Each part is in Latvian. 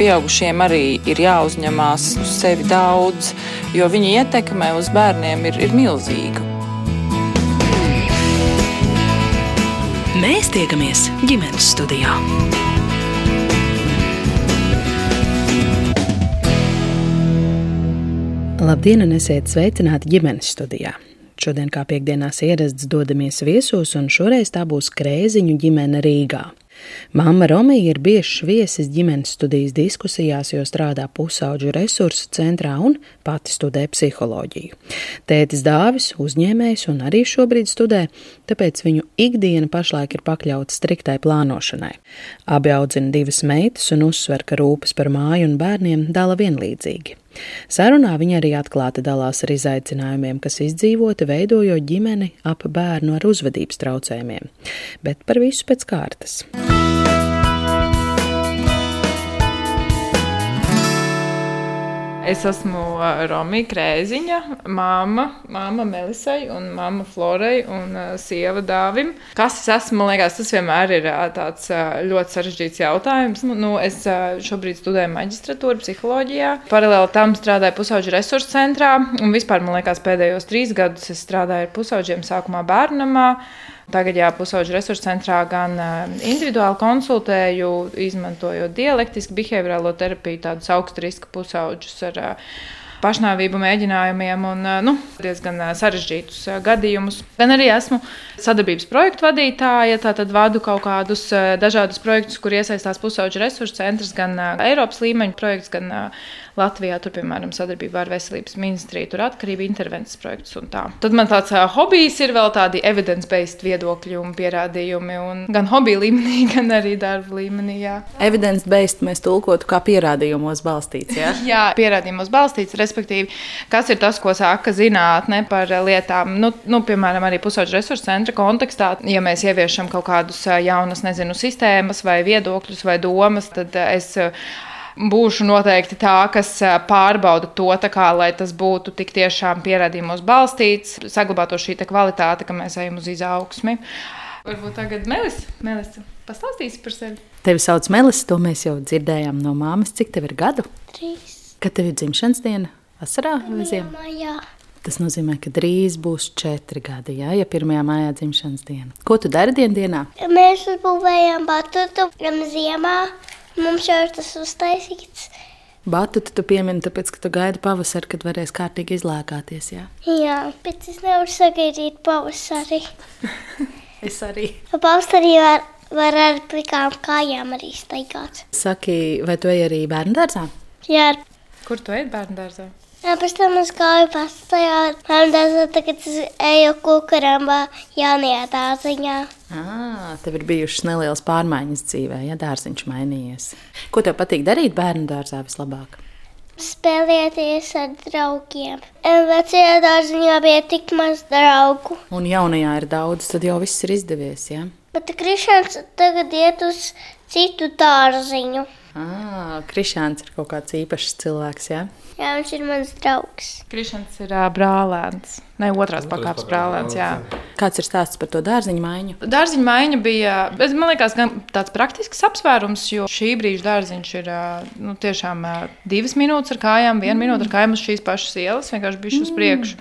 pieaugušiem arī ir jāuzņemās uz sevi daudz, jo viņa ietekme uz bērniem ir, ir milzīga. Mēs tiekamies ģimenes studijā. Labdien, un esiet sveicināti ģimenes studijā. Šodien, kā piekdienās ierasts, dodamies viesos, un šoreiz tā būs Krēziņu ģimene Rīgā. Māma Romija ir biežs viesis ģimenes studijas diskusijās, jo strādā pusauģu resursu centrā un pati studē psiholoģiju. Tētis Dāvis, uzņēmējs un arī šobrīd studē, tāpēc viņu ikdiena pašlaik ir pakļauta striktai plānošanai. Abi audzina divas meitas un uzsver, ka rūpes par māju un bērniem dala vienlīdzīgi. Sarunā viņa arī atklāti dalās ar izaicinājumiem, kas izdzīvoti veidojot ģimeni ap bērnu ar uzvedības traucējumiem, bet par visu pēc kārtas. Es esmu Romija Krēziņa, māma, māma Melisai un māma Florai un sieva Dāvim. Kas es esmu, man liekas, tas vienmēr ir tāds ļoti sarežģīts jautājums. Nu, nu, es šobrīd studēju maģistratūru psiholoģijā. Paralēli tam strādāju pusauģu resursu centrā un vispār, man liekas, pēdējos trīs gadus es strādāju ar pusauģiem sākumā bērnamā. Tagad, jā, pusauģu resursu centrā gan individuāli konsultēju, izmantojot dialektisku behaviorālo terapiju, tādus augstu riska pusauģus ar pašnāvību mēģinājumiem un nu, diezgan sarežģītus gadījumus. Gan arī esmu sadarbības projektu vadītāja, tātad vadu kaut kādus dažādus projektus, kur iesaistās pusauģu resursu centrs, gan Eiropas līmeņa projekts, gan Latvijā, tur, piemēram, sadarbībā ar veselības ministriju, tur atkarība intervences projekts un tā. Tad man tāds uh, hobijs ir vēl tādi evidence-based viedokļi un pierādījumi, un gan hobija līmenī, gan arī darba līmenī. Evidence-based mēs tulkotu kā pierādījumos balstīts. Jā, jā pierādījumos balstīts, respektīvi, kas ir tas, ko saka zinātne par lietām, nu, nu piemēram, arī pusauģu resursu centra kontekstā. Ja mēs ieviešam kaut kādus jaunas, nezinu, sistēmas vai viedokļus vai domas, tad es būšu noteikti tā, kas pārbauda to, kā, lai tas būtu tik tiešām pierādījumos balstīts, saglabāto šī kvalitāte, ka mēs ejam uz izaugsmi. Varbūt tagad Melis, Melis pastāstīsi par sevi. Tevi sauc Melis, to mēs jau dzirdējām no māmas. Cik tev ir gadu? Trīs. Kad tev ir dzimšanas diena? Vasarā vai ziemā? Tas nozīmē, ka drīz būs četri gadi, jā, ja pirmajā mājā dzimšanas diena. Ko tu dari dienā? dienā? Mēs uzbūvējām batutu gan ziemā, Mums jau ir tas uztaisīts. Batu tu piemini, tāpēc, ka tu gaidi pavasari, kad varēs kārtīgi izlēkāties. Jā, jā bet es nevaru sagaidīt pavasari. es arī. Pavasarī var, var ar plikām kājām arī staigāt. Saki, vai tu ej arī bērnu dārzā? Jā. Kur tu ej bērnu dārzā? Jā, pēc tam es gāju pastajā dārzā, tagad es eju kukurambā jaunajā dārziņā. À, tev ir bijušas nelielas pārmaiņas dzīvē, ja dārziņš mainījies. Ko tev patīk darīt bērnu dārzā vislabāk? Spēlēties ar draugiem. Vecajā dārziņā bija tik maz draugu. Un jaunajā ir daudz, tad jau viss ir izdevies. Ja? Bet Krišāns tagad iet uz citu dārziņu. Ah, Krišāns ir kaut kāds īpašs cilvēks. Ja? Jā, viņš ir mans draugs. Krišņs ir uh, brālēns. Ne otrās pakāpes brālēns. Jā. Kāds ir stāsts par to dārziņu maiņu? Dārziņu maiņa bija, bet, man liekas, gan tāds praktisks apsvērums, jo šī brīža dārziņš ir nu, tiešām divas minūtes ar kājām, viena mm. minūte ar kājām uz šīs pašas ielas, vienkārši bija uz priekšu.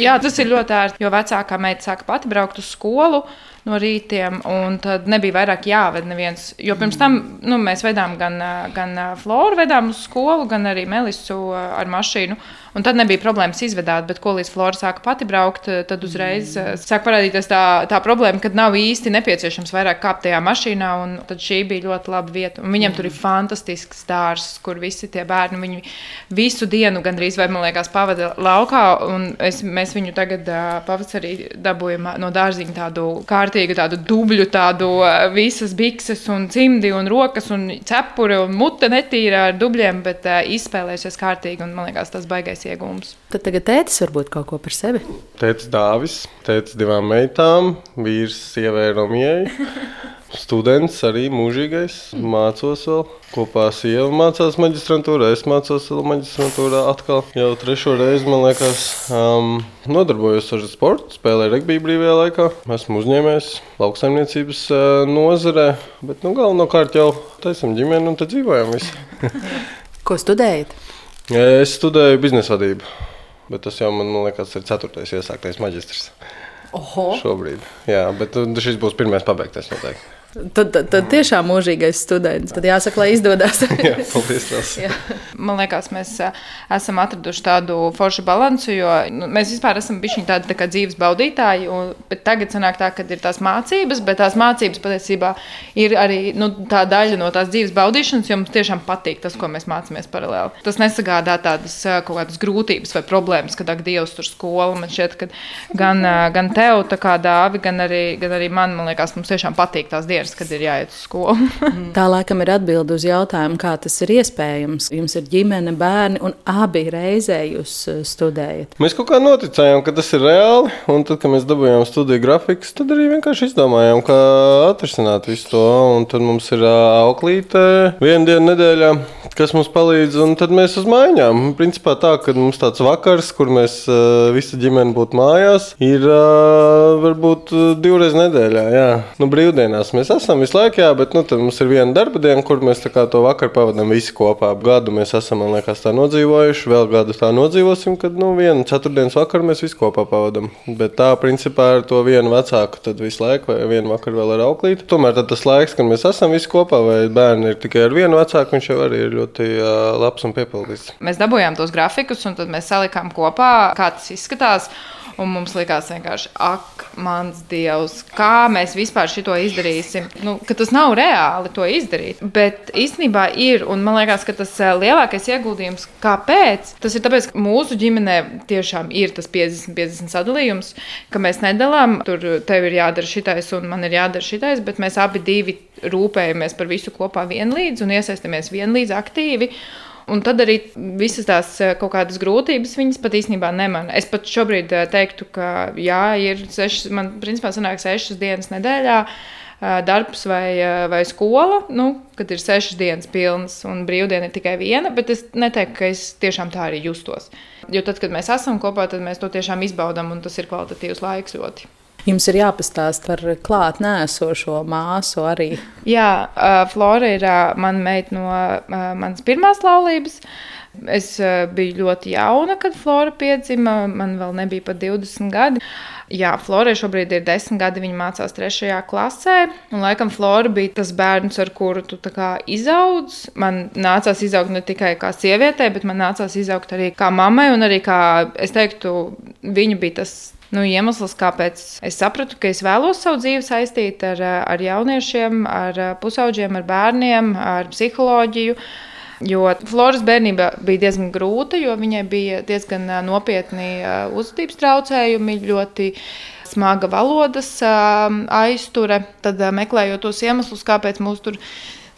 Jā, tas ir ļoti ērti, jo vecākā meita sāka pati braukt uz skolu no rītiem, un tad nebija vairāk jāved neviens. Jo pirms tam nu, mēs vedām gan, gan Floru vedām uz skolu, gan arī Melisu ar mašīnu. Un tad nebija problēmas izvedāt, bet ko līdz Flora sāka pati braukt, tad uzreiz mm. sāk parādīties tā, tā problēma, ka nav īsti nepieciešams vairāk kāpt tajā mašīnā. Tad šī bija ļoti laba vieta. Un viņam mm. tur ir fantastisks dārsts, kur visi tie bērni visu dienu gandrīz vai man liekas pavada laukā. Es, mēs viņu tagad uh, pavasarī dabūjam no dārziņa tādu kārtīgu tādu dubļu, tādu visas bikses un cimdi un rokas un cepuri un mute netīra ar dubļiem, bet izspēlējusies kārtīgi un man liekas tas baigais lielākais iegūms. Tad tagad tētis varbūt kaut ko par sevi. Tētis Dāvis, tētis divām meitām, vīrs sievai Romijai. students, arī mūžīgais. Mācos vēl. Kopā ar sievu mācās maģistrantūrā, es mācos vēl maģistrantūrā atkal. Jau trešo reizi, man liekas, um, nodarbojos ar sportu, spēlēju regbiju brīvajā laikā. Esmu uzņēmējs lauksaimniecības uh, nozarē, bet nu, galvenokārt jau taisam ģimeni un te dzīvojam visi. Ko studējat? Es studēju biznesa vadību, bet tas jau man, man liekas, ir ceturtais iesāktais maģistrs. Oho! Šobrīd. Jā, bet šis būs pirmais pabeigtais noteikti. Tad, tad, tad tiešām mūžīgais students. Tad jāsaka, lai izdodas. Jā, paldies. Man liekas, mēs ā, esam atraduši tādu foršu balansu, jo nu, mēs vispār esam bijuši tādi tā kā dzīves baudītāji. Un, bet tagad sanāk tā, ka ir tās mācības, bet tās mācības patiesībā ir arī nu, tā daļa no tās dzīves baudīšanas, jo mums tiešām patīk tas, ko mēs mācāmies paralēli. Tas nesagādā tādas ā, kaut kādas grūtības vai problēmas, kad ak, Dievs tur skola. Man šķiet, ka gan, ā, gan tev, tā kā dāvi, gan arī, gan arī man, man liekas, mums tiešām patīk tās dienas dienas, kad ir jāiet uz skolu. Tā laikam ir atbilde uz jautājumu, kā tas ir iespējams. Jums ir ģimene, bērni un abi reizē jūs eh, studējat. Mēs kaut kā noticējām, ka tas ir reāli. Un tad, kad mēs dabūjām studiju grafikus, tad arī vienkārši izdomājām, kā atrisināt visu to. Un tad mums ir auklīte vienu dienu nedēļā, kas mums palīdz. Un tad mēs uz mājām. Principā tā, ka mums tāds vakars, kur mēs visa ģimene būtu mājās, ir varbūt divreiz nedēļā. Jā. Nu, brīvdienās mēs esam visu laiku, jā, bet nu, mums ir viena darba diena, kur mēs to vakaru pavadām visi kopā. Ap gadu mēs esam, man liekas, tā nodzīvojuši. Vēl gadu tā nodzīvosim, kad nu, vienu ceturtdienas vakaru mēs visi kopā pavadām. Bet tā, principā, ar to vienu vecāku tad visu laiku, vai vienu vakaru vēl ar auklīti. Tomēr tas laiks, kad mēs esam visi kopā, vai bērni ir tikai ar vienu vecāku, viņš jau arī ir ļoti uh, labs un piepildīts. Mēs dabūjām tos grafikus, un tad mēs salikām kopā, kā tas izskatās. Un mums likās vienkārši, ak, mans dievs, kā mēs vispār šo izdarīsim. Nu, tas nav reāli to izdarīt. Bet īstenībā ir, un man liekas, ka tas lielākais ieguldījums, kāpēc, tas ir tāpēc, ka mūsu ģimenē tiešām ir tas 50-50 sadalījums, ka mēs nedalām, tur tev ir jādara šitais un man ir jādara šitais, bet mēs abi divi rūpējamies par visu kopā vienlīdz un iesaistamies vienlīdz aktīvi. Un tad arī visas tās eh, kaut kādas grūtības viņas pat īstenībā nemana. Es pat šobrīd eh, teiktu, ka jā, ir sešas, man principā sanāk sešas dienas nedēļā. Eh, darbs vai, vai skola, nu, kad ir sešas dienas pilnas un brīvdiena ir tikai viena, bet es neteiktu, ka es tiešām tā arī justos. Jo tad, kad mēs esam kopā, tad mēs to tiešām izbaudām un tas ir kvalitatīvs laiks ļoti. Jums ir jāpastāst par klāt nēsošo māsu arī. Jā, Flora ir mana meita no manas pirmās laulības. Es biju ļoti jauna, kad Flora piedzima. Man vēl nebija pat 20 gadi. Jā, Florai šobrīd ir 10 gadi. Viņa mācās 3. klasē. Un, laikam, Flora bija tas bērns, ar kuru tu izaudz. Man nācās izaugt ne tikai kā sievietei, bet man nācās izaugt arī kā mammai. Un arī kā es teiktu, viņa bija tas nu, iemesls, kāpēc es sapratu, ka es vēlos savu dzīvi saistīt ar, ar jauniešiem, ar pusaudžiem, ar bērniem, ar psiholoģiju. Jo Floras bērnība bija diezgan grūta, jo viņai bija diezgan nopietni uzvedības traucējumi, ļoti smaga valodas aizture. Tad meklējot tos iemeslus, kāpēc mūs tur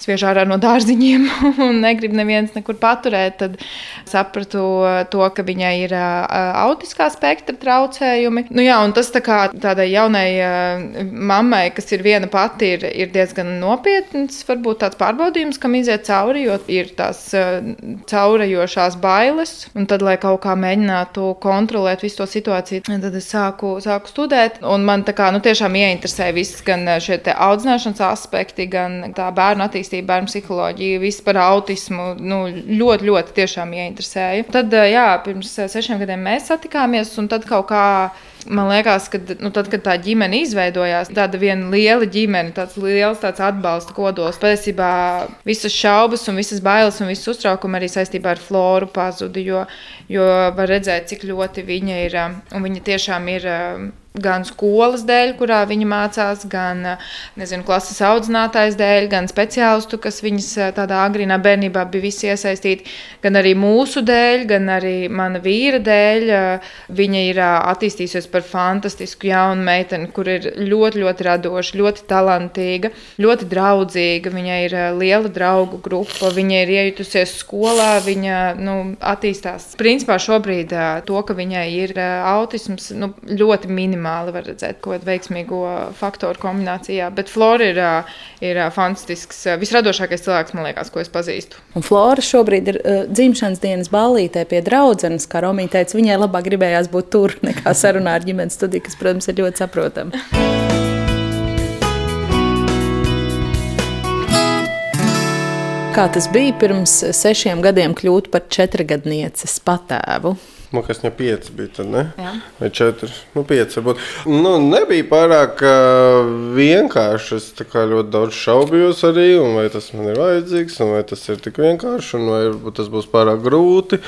sviež ārā no dārziņiem un negrib neviens nekur paturēt, tad sapratu to, ka viņai ir autiskā spektra traucējumi. Nu, jā, tas tā kā tādai jaunai mammai, kas ir viena pati, ir, ir diezgan nopietns, varbūt tāds pārbaudījums, kam iziet cauri, jo ir tās caurajošās bailes. Un tad, lai kaut kā mēģinātu kontrolēt visu to situāciju, tad es sāku, sāku studēt. Un man tā kā nu, tiešām ieinteresēja viss gan šie audzināšanas aspekti, gan tā bērnu attīstība attīstību, bērnu psiholoģiju, visu par autismu. Nu, ļoti, ļoti tiešām ieinteresēja. Tad, jā, pirms sešiem gadiem mēs satikāmies, un tad kaut kā. Man liekas, ka nu, tad, kad tā ģimene izveidojās, tāda viena liela ģimene, tāds liels tāds atbalsta kodols. Patiesībā visas šaubas, un visas bailes un visas uztraukumi arī saistībā ar floru pazuda. Jo, jo var redzēt, cik ļoti viņa ir un viņa tiešām ir gan skolas dēļ, kurā viņa mācās, gan nezinu, klases audzinātājs dēļ, gan speciālistu, kas viņas tādā agrīnā bērnībā bija visi iesaistīti, gan arī mūsu dēļ, gan arī mana vīra dēļ. Viņa ir attīstījusies par fantastisku jaunu meiteni, kur ir ļoti, ļoti radoša, ļoti talantīga, ļoti draudzīga. Viņai ir liela draugu grupa, viņa ir iejutusies skolā, viņa nu, attīstās. Principā šobrīd to, ka viņai ir autisms, nu, ļoti minimāli minimāli var redzēt kaut kādu veiksmīgo faktoru kombinācijā. Bet Flora ir, ir fantastisks, visradošākais cilvēks, man liekas, ko es pazīstu. Un Flora šobrīd ir uh, dzimšanas dienas ballītē pie draudzenes, kā Romija teica, viņai labāk gribējās būt tur nekā sarunā ar ģimenes studiju, kas, protams, ir ļoti saprotama. Kā tas bija pirms sešiem gadiem kļūt par četrgadnieces patēvu? Nu, kas viņam pieci bija, tad ne? Jā. Vai četri? Nu, pieci varbūt. Nu, nebija pārāk uh, vienkārši. Es ļoti daudz šaubījos arī, vai tas man ir vajadzīgs, vai tas ir tik vienkārši, un vai tas būs pārāk grūti,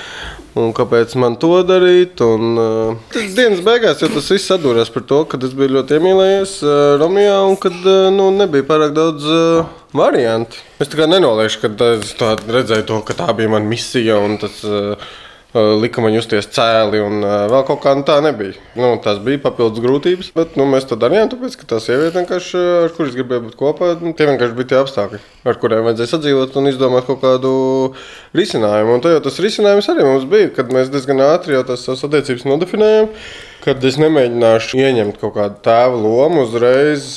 un kāpēc man to darīt. Un, uh, tas dienas beigās jau tas viss sadūrās par to, ka es biju ļoti iemīlējies uh, Romijā, un kad uh, nu, nebija pārāk daudz. Uh, varianti. Es kā nenolieku, ka es redzēju to, ka tā bija mana misija. Tas, uh, lika man justies cēli, un vēl kaut kā nu, tā nebija. Nu, tas bija papildus grūtības, bet nu, mēs to darījām, tāpēc, ka tā sieviete, vienkārši, ar kuriem gribēju būt kopā, nu, tie vienkārši bija tie apstākļi, ar kuriem vajadzēja sadzīvot un izdomāt kaut kādu risinājumu. Un tas risinājums arī mums bija, kad mēs diezgan ātri jau tās savas attiecības nodefinējām. Kad es nemēģināšu ieņemt kaut kādu tēva lomu, uzreiz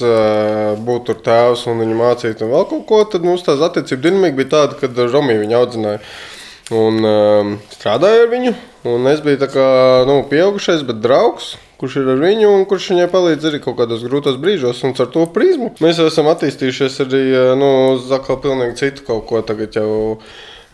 būt tur tēvs un viņu mācīt, un vēl kaut ko, tad mums tās attiecības dinamika bija tāda, kad Romija viņu audzināja. Un um, strādāju ar viņu. Es biju kā nu, pieaugušais, bet draugs. Kurš ir ar viņu un kurš viņai palīdz arī kaut kādos grūtos brīžos, un ar to prizmu mēs esam attīstījušies arī nu, uz atkal pilnīgi citu kaut ko. Tagad jau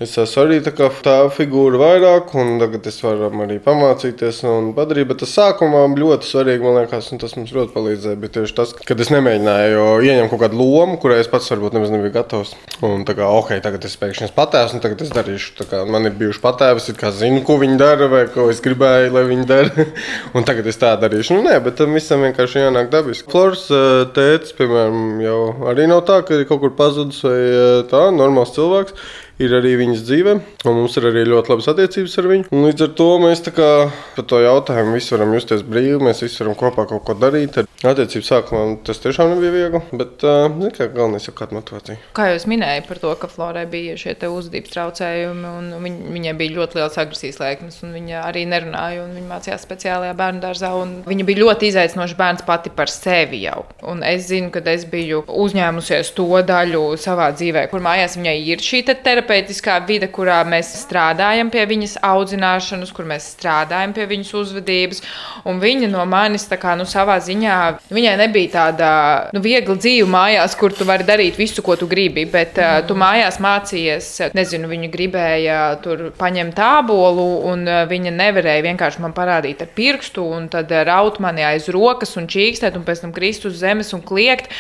Es esmu arī tā, tā figūra vairāk, un tagad es varu arī pamācīties un padarīt. Bet tas sākumā ļoti svarīgi, man liekas, un tas mums ļoti palīdzēja. Bija tieši tas, kad es nemēģināju ieņemt kaut kādu lomu, kurai es pats varbūt nemaz nebiju gatavs. Un tā kā, ok, tagad es pēkšņi esmu patēvs, un tagad es darīšu. Kā, man ir bijuši patēvis, kā zinu, ko viņi dara, vai ko es gribēju, lai viņi dara. un tagad es tā darīšu. Nu, nē, bet tam visam vienkārši jānāk dabiski. Flors eh, tēvs, piemēram, jau arī nav tā, ka ir kaut kur pazudis vai eh, tā, normāls cilvēks ir arī viņas dzīve, un mums ir arī ļoti labas attiecības ar viņu. Un līdz ar to mēs par to jautājumu visi varam justies brīvi, mēs visi varam kopā kaut ko darīt. Attiecības sākumā tas tiešām nebija viegli, bet kā, galvenais ir kāda motivācija. Kā jūs minējāt par to, ka Florai bija šie uzvedības traucējumi, un viņ, viņai bija ļoti liels agresijas lēkmes, un viņa arī nerunāja, un viņa mācījās speciālajā bērnu dārzā. Viņa bija ļoti izaicinoša bērns pati par sevi jau. Un es zinu, ka es biju uzņēmusies to daļu savā dzīvē, kur mājās viņai ir šī terapija terapeitiskā vide, kurā mēs strādājam pie viņas audzināšanas, kur mēs strādājam pie viņas uzvedības. Un viņa no manis, kā, nu, savā ziņā, viņai nebija tāda nu, viegla dzīve mājās, kur tu vari darīt visu, ko tu gribi. Bet uh, tu mājās mācījies, nezinu, viņa gribēja tur paņemt tābolu, un uh, viņa nevarēja vienkārši man parādīt ar pirkstu, un tad uh, raut mani aiz rokas un čīkstēt, un pēc tam krist uz zemes un kliegt.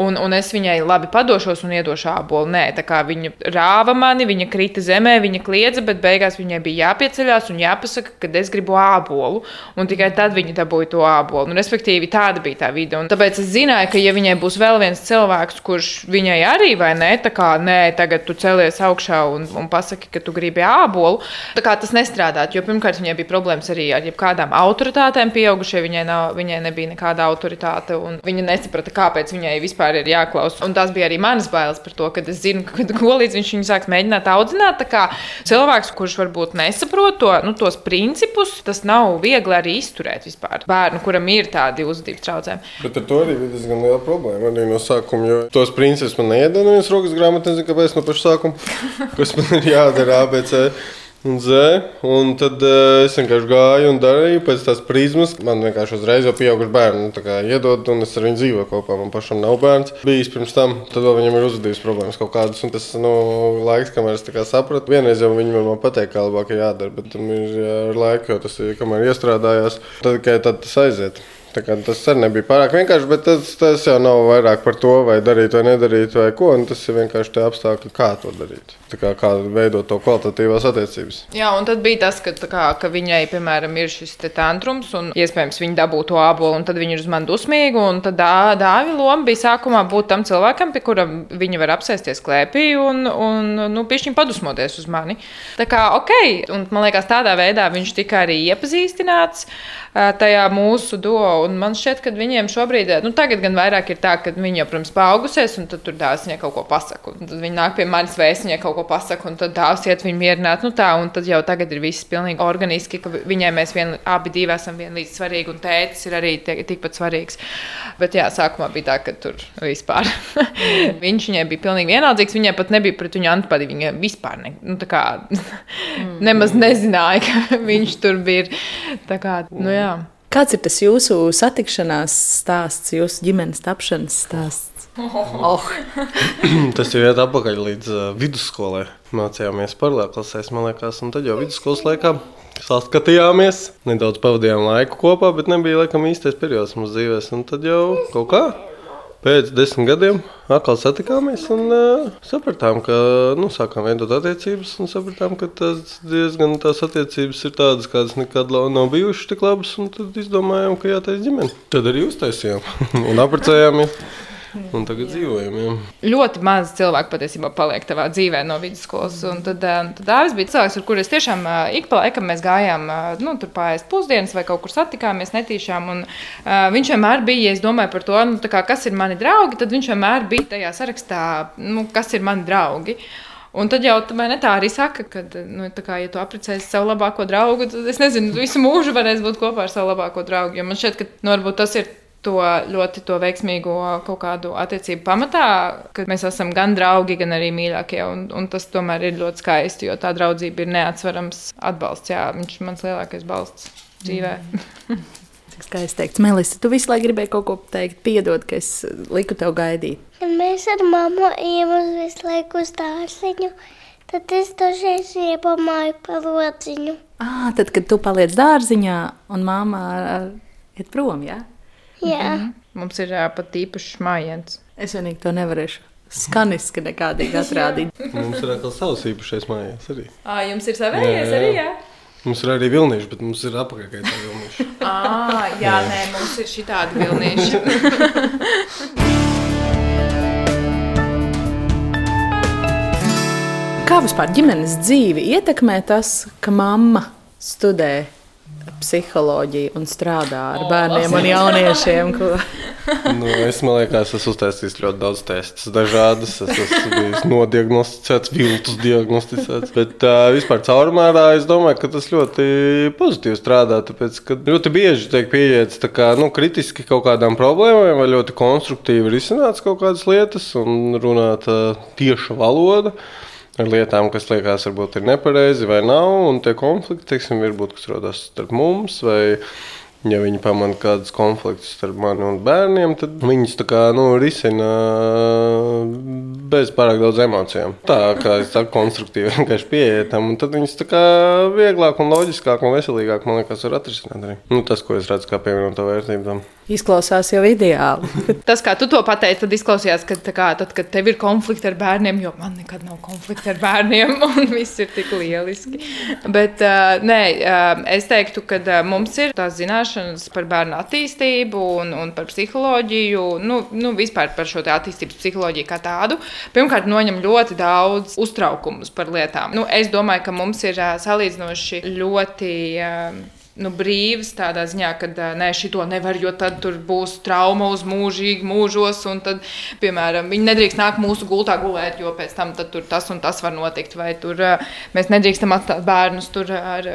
Un, un es viņai labi padošos un iedošu ābolu. Nē, tā kā viņa rāva mani mani, viņa krita zemē, viņa kliedza, bet beigās viņai bija jāpieceļās un jāpasaka, ka es gribu ābolu. Un tikai tad viņa dabūja to ābolu. Un, respektīvi, tāda bija tā vide. Un tāpēc es zināju, ka, ja viņai būs vēl viens cilvēks, kurš viņai arī vai ne, tā kā nē, tagad tu celies augšā un, un pasaki, ka tu gribi ābolu, tā kā tas nestrādāt. Jo pirmkārt, viņai bija problēmas arī ar jebkādām autoritātēm pieaugušie. Viņai, nav, viņai nebija nekāda autoritāte, viņa nesaprata, kāpēc viņai vispār ir jāklausa. Un tās bija arī manas bailes par to, ka es zinu, ka ko līdz viņš viņu sāks mēģināt mēģināt audzināt. Cilvēks, kurš varbūt nesaprot to, nu, tos principus, tas nav viegli arī izturēt vispār. Bērnu, kuram ir tādi uzvedības traucējumi. Bet ar to arī bija diezgan liela problēma. Arī no sākuma, jo tos principus man neiedod no vienas rokas grāmatas, nezinu, kāpēc no paša sākuma, kas man ir jādara ABC un Z. Un tad uh, es vienkārši gāju un darīju pēc tās prizmas. Man vienkārši uzreiz jau pieauguši bērni nu, iedod, un es ar viņu dzīvoju kopā. Man pašam nav bērns. Bijis pirms tam, tad vēl viņam ir uzvedības problēmas kaut kādas. Un tas nu, laiks, kamēr es sapratu, vienreiz jau viņi man pateica, kā labāk ir jādara. Bet tam ir ar laiku, jo tas ir kamēr iestrādājās. Tad tikai tad tas aiziet. Tas arī nebija pārāk vienkārši, bet tas, tas jau nav vairāk par to, vai darīt vai nedarīt, vai ko. Tas ir vienkārši tie apstākļi, kā to darīt. Kā, kā veidot to kvalitatīvās attiecības. Jā, un tad bija tas, ka, kā, ka viņai, piemēram, ir šis tantrums, un iespējams viņa dabū to ābolu, un tad viņa ir uz mani dusmīga. Tad dā, dāvi loma bija sākumā būt tam cilvēkam, pie kura viņa var apsēsties klēpī un, un nu, pišķiņ padusmoties uz mani. Tā kā ok, un man liekas, tādā veidā viņš tika arī iepazīstināts tajā mūsu duo Un man šķiet, ka viņiem šobrīd, nu, tagad gan vairāk ir tā, ka viņi jau, protams, paaugusies, un tad tur dāvāts viņai kaut ko pasaka. Tad viņi nāk pie manis vēst, viņai kaut ko pasaka, un tad dāvāts iet viņu mierināt. Nu, tā, un tad jau tagad ir viss pilnīgi organiski, ka viņai mēs vien, abi divi esam vienlīdz svarīgi, un tētis ir arī tikpat svarīgs. Bet jā, sākumā bija tā, ka tur vispār viņš viņai bija pilnīgi vienaldzīgs. Viņai pat nebija pret viņu antipati. Viņa vispār ne, nu, kā, nemaz nezināja, ka viņš tur bija. Kā, nu, jā. Kāds ir tas jūsu satikšanās stāsts, jūsu ģimenes tapšanas stāsts? Oh. Tas jau iet atpakaļ līdz uh, vidusskolai. Mācījāmies paralēlklasēs, man liekas, un tad jau vidusskolas laikā saskatījāmies. Nedaudz pavadījām laiku kopā, bet nebija laikam īstais periods mūsu dzīvēm. Un tad jau kaut kā Pēc desmit gadiem atkal satikāmies un uh, sapratām, ka nu, sākām veidot attiecības. Sapratām, ka tas diezgan tās attiecības ir tādas, kādas nekad nav bijušas tik labas. Tad izdomājām, ka jātaisa ģimene. Tad arī uztaisījām un apprecējāmies. Un tagad dzīvojam. Jā. Ļoti maz cilvēku patiesībā paliek tavā dzīvē no vidusskolas. Un tad, eh, tad Dārzs bija cilvēks, ar kuriem tiešām eh, ik pa laikam mēs gājām eh, nu, tur pāriest pusdienas vai kaut kur satikāmies netīšām. Un, uh, viņš vienmēr bija, ja es domāju par to, nu, kā, kas ir mani draugi, tad viņš vienmēr bija tajā sarakstā, nu, kas ir mani draugi. Un tad jau ne, tā arī saka, ka, nu, kā, ja tu apprecēsi savu labāko draugu, tad es nezinu, visu mūžu varēs būt kopā ar savu labāko draugu. Jo man šķiet, ka nu, tas ir to ļoti to veiksmīgo kaut kādu attiecību pamatā, ka mēs esam gan draugi, gan arī mīļākie. Un, un tas tomēr ir ļoti skaisti, jo tā draudzība ir neatsverams atbalsts. Jā, viņš ir mans lielākais balsts dzīvē. Mm. Skaisti teikt, Melisa, tu visu laiku gribēji kaut ko teikt, piedod, ka es liku tev gaidīt. Kad mēs ar mammu ejam uz visu laiku uz dārziņu, tad es dažreiz iepamāju par lodziņu. Ah, tad, kad tu paliec dārziņā un mamma iet prom, jā? Ja? Jā. -hmm. Mums ir uh, pat īpašs mājiens. Es vienīgi to nevarēšu. Skaniski nekādīgi atrādīt. mums ir atkal savs īpašais mājās arī. À, jums ir savējais arī, jā? Mums ir arī vilnīši, bet mums ir apakšā tā vilnīša. ah, jā, jā, nē, mums ir šī tāda vilnīša. Kā vispār ģimenes dzīvi ietekmē tas, ka mamma studē psiholoģiju un strādā ar bērniem un jauniešiem. Ko... nu, es domāju, ka es esmu uztaisījis ļoti daudz testus, dažādas. Es esmu bijis nodiagnosticēts, viltus diagnosticēts. Bet uh, vispār caurmērā es domāju, ka tas ļoti pozitīvi strādā. Tāpēc, ka ļoti bieži tiek kā, nu, kritiski kaut kādām problēmām, vai ļoti konstruktīvi risināts kaut kādas lietas un runāt uh, tieša valoda ar lietām, kas liekas, varbūt ir nepareizi vai nav. Un tie konflikti, teiksim, varbūt, kas rodas starp mums vai ja viņi pamana kādus konfliktus starp mani un bērniem, tad viņus kā, nu, risina bez pārāk daudz emocijām. Tā kā es saku, konstruktīvi vienkārši pieejam, un tad viņus tā kā vieglāk un loģiskāk un veselīgāk, man liekas, var atrisināt arī. Nu, tas, ko es redzu kā pievienoto vērtību tam. Izklausās jau ideāli. tas, kā tu to pateici, tad izklausījās, ka kā, tad, kad tev ir konflikti ar bērniem, jo man nekad nav konflikti ar bērniem, un viss ir tik lieliski. Bet uh, nē, uh, es teiktu, ka uh, mums ir tās zināšanas par bērnu attīstību un, un par psiholoģiju, nu, nu vispār par šo attīstības psiholoģiju kā tādu. Pirmkārt, noņem ļoti daudz uztraukumus par lietām. Nu, es domāju, ka mums ir salīdzinoši ļoti. Nu, brīvs tādā ziņā, ka nē, šito nevar, jo tad būs trauma uz mūžīgi, mūžos. Tad, piemēram, viņi nedrīkst nākt mūsu gultā gulēt, jo pēc tam tas un tas var notikt. Vai tur mēs nedrīkstam atstāt bērnus tur ar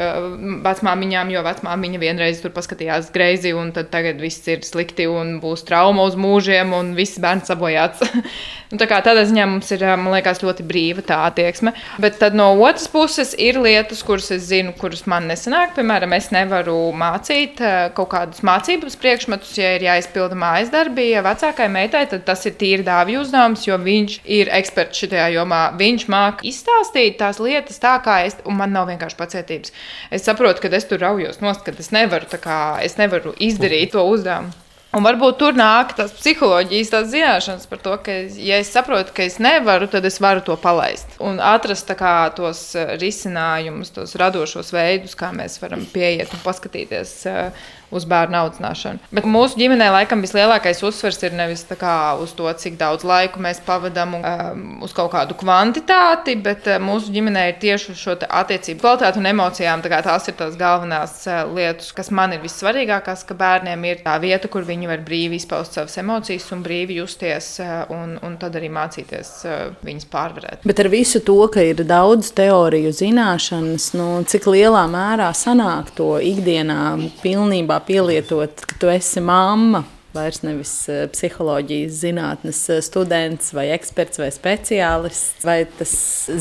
vecmāmiņām, jo vecmāmiņa vienreiz tur paskatījās greizi, un tagad viss ir slikti un būs trauma uz mūžiem, un viss bērns sabojāts. nu, tā kā tādā ziņā mums ir, man liekas, ļoti brīva tā attieksme. Bet tad no otras puses ir lietas, kuras es zinu, kuras man nesanāk. Piemēram, es nevaru nevaru mācīt eh, kaut kādus mācības priekšmetus, ja ir jāizpilda mājas darbi. Ja vecākai meitai tas ir tīri dāvju uzdevums, jo viņš ir eksperts šajā jomā. Viņš māca izstāstīt tās lietas tā, kā es, un man nav vienkārši pacietības. Es saprotu, ka es tur raujos nost, ka es nevaru, kā, es nevaru izdarīt to uzdevumu. Un varbūt tur nāk tas psiholoģijas tās zināšanas par to, ka, ja es saprotu, ka es nevaru, tad es varu to palaist. Un atrast kā, tos eh, risinājumus, tos radošos veidus, kā mēs varam pieiet un paskatīties, eh, uz bērnu audzināšanu. Bet mūsu ģimenē laikam vislielākais uzsvers ir nevis uz to, cik daudz laika mēs pavadām um, uz kaut kādu kvantitāti, bet uh, mūsu ģimenē ir tieši uz šo attiecību kvalitāti un emocijām. Tā tās ir tās galvenās uh, lietas, kas man ir vissvarīgākās, ka bērniem ir tā vieta, kur viņi var brīvi izpaust savas emocijas un brīvi justies, uh, un, un tad arī mācīties uh, viņas pārvarēt. Bet ar visu to, ka ir daudz teoriju zināšanas, nu, cik lielā mērā sanāk to ikdienā pilnībā pielietot, ka tu esi mamma vairs nevis eh, psiholoģijas zinātnes eh, students vai eksperts vai speciālists. Vai tas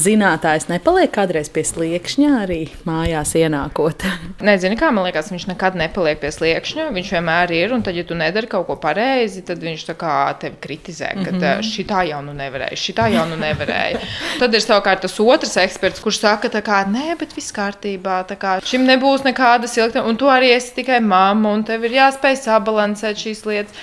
zinātājs nepaliek kādreiz pie sliekšņa arī mājās ienākot? Nezinu, kā man liekas, viņš nekad nepaliek pie sliekšņa. Viņš vienmēr ir, un tad, ja tu nedari kaut ko pareizi, tad viņš tevi kritizē, ka mm -hmm. šī tā jau nu nevarēja, šī tā jau nu nevarēja. tad ir savukārt tas otrs eksperts, kurš saka, ka nē, bet viss kārtībā, kā, šim nebūs nekādas ilgtermiņa, un tu arī esi tikai mamma, un tev ir jāspēj sabalansēt šīs lietas lietas.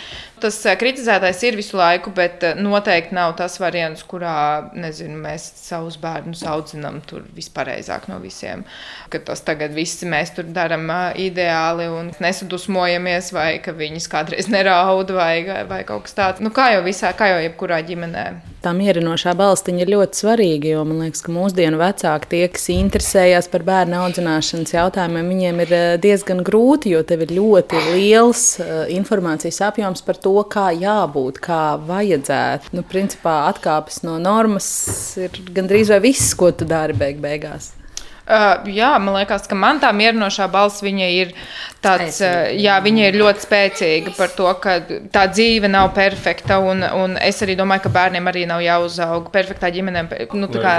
Tas eh, kritizētais ir visu laiku, bet eh, noteikti nav tas variants, kurā nezinu, mēs savus bērnus audzinām tur vispareizāk no visiem. Ka tas tagad viss mēs tur darām eh, ideāli un nesadusmojamies, vai ka viņas kādreiz neraud vai, vai kaut kas tāds. Nu, kā jau visā, kā jau jebkurā ģimenē tā mierinošā balstiņa ir ļoti svarīga. Jo man liekas, ka mūsdienu vecāki, tie, kas interesējas par bērnu audzināšanas jautājumiem, viņiem ir diezgan grūti, jo tev ir ļoti liels informācijas apjoms par to, kā jābūt, kā vajadzētu. Nu, principā atkāpes no normas ir gandrīz vai viss, ko tu dari beig beigās. Uh, jā, man liekas, ka man tā mierinošā balss ir tāds, uh, jā, viņa ir ļoti spēcīga par to, ka tā dzīve nav perfekta. Un, un es arī domāju, ka bērniem arī nav jāuzaug perfektā ģimenē. Nu, tā kā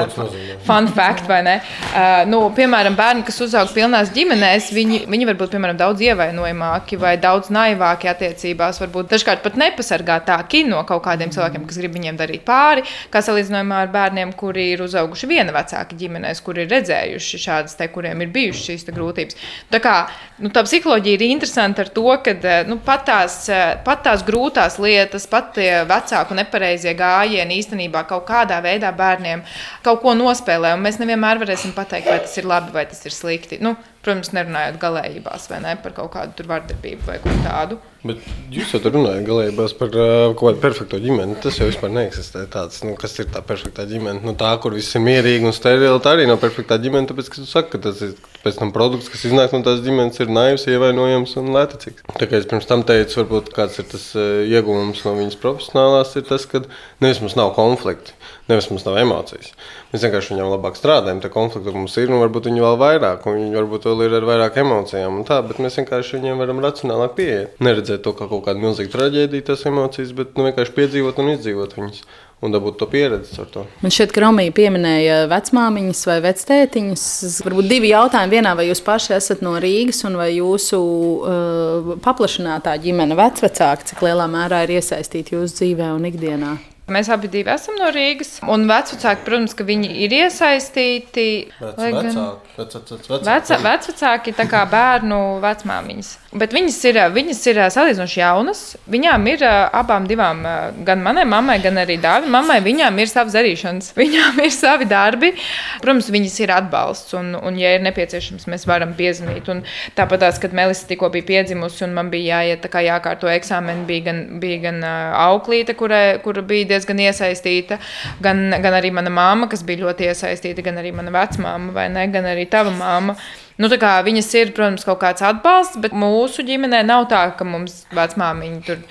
fun fact, vai ne? Uh, nu, piemēram, bērni, kas uzaug pilnās ģimenēs, viņi, viņi var būt piemēram, daudz ievainojamāki vai daudz naivāki attiecībās. Varbūt dažkārt pat nepasargātāki no kaut kādiem cilvēkiem, kas grib viņiem darīt pāri, kā salīdzinājumā ar bērniem, kuri ir uzauguši viena vecāka ģimenēs, kuri ir redzējuši bijuši šādas, te, kuriem ir bijušas šīs grūtības. Tā, kā, nu, tā psiholoģija ir interesanta ar to, ka eh, nu, pat, tās, eh, pat tās grūtās lietas, pat tie vecāku nepareizie gājieni īstenībā kaut kādā veidā bērniem kaut ko nospēlē. Mēs nevienmēr varēsim pateikt, vai tas ir labi vai tas ir slikti. Nu, protams, nerunājot galējībās vai ne par kaut kādu vardarbību vai ko tādu. Bet jūs jau tur runājat galējībās par uh, kaut kādu perfekto ģimeni. Tas jau vispār neeksistē. Tāds, nu, kas ir tā perfektā ģimene? Nu, tā, kur viss ir mierīgi un sterili, tā arī nav perfektā ģimene. Tāpēc, ka tu saki, ka tas ir pēc tam produkts, kas iznāk no tās ģimenes, ir naivs, ievainojams un lētecīgs. Tā kā es pirms tam teicu, varbūt kāds ir tas uh, iegūms no viņas profesionālās, ir tas, ka nevis mums nav konflikti. Nevis mums nav emocijas. Mēs vienkārši viņam labāk strādājam. Tā konflikta mums ir, un varbūt viņi vēl vairāk, un viņi varbūt vēl ir ar vairāk emocijām. Tā, bet mēs vienkārši viņiem varam racionālāk pieiet. Neredzēt to kā kaut kādu milzīgu traģēdiju, tas emocijas, bet nu, vienkārši piedzīvot un izdzīvot viņus un dabūt to pieredzi ar to. Man šķiet, ka Romija pieminēja vecmāmiņas vai vectētiņas. Varbūt divi jautājumi vienā, vai jūs paši esat no Rīgas un vai jūsu uh, paplašinātā ģimene vecvecāki, cik lielā mērā ir iesaistīti jūsu dzīvē un ikdienā? Mēs abi esam no Rīgas. Un vecāki, protams, ka viņi ir iesaistīti. Vec, vecāki, vec, vec, vec, vec, vecāki ir kā bērnu vecmāmiņas. Bet viņas ir, viņas ir salīdzinoši jaunas. Viņām ir abām divām, gan manai mammai, gan arī dāvim mammai, viņām ir savas darīšanas, viņām ir savi darbi. Protams, viņas ir atbalsts, un, un ja ir nepieciešams, mēs varam piezvanīt. Un tāpat tās, kad Melisa tikko bija piedzimusi un man bija jāiet kā jākārto eksāmeni, bija gan, bija gan auklīte, kura, kura bija diezgan iesaistīta, gan, gan arī mana māma, kas bija ļoti iesaistīta, gan arī mana vecmāma, vai ne, gan arī tava māma. Nu, viņas ir, protams, kaut kāds atbalsts, bet mūsu ģimenē nav tā, ka mums vecmāmiņa tur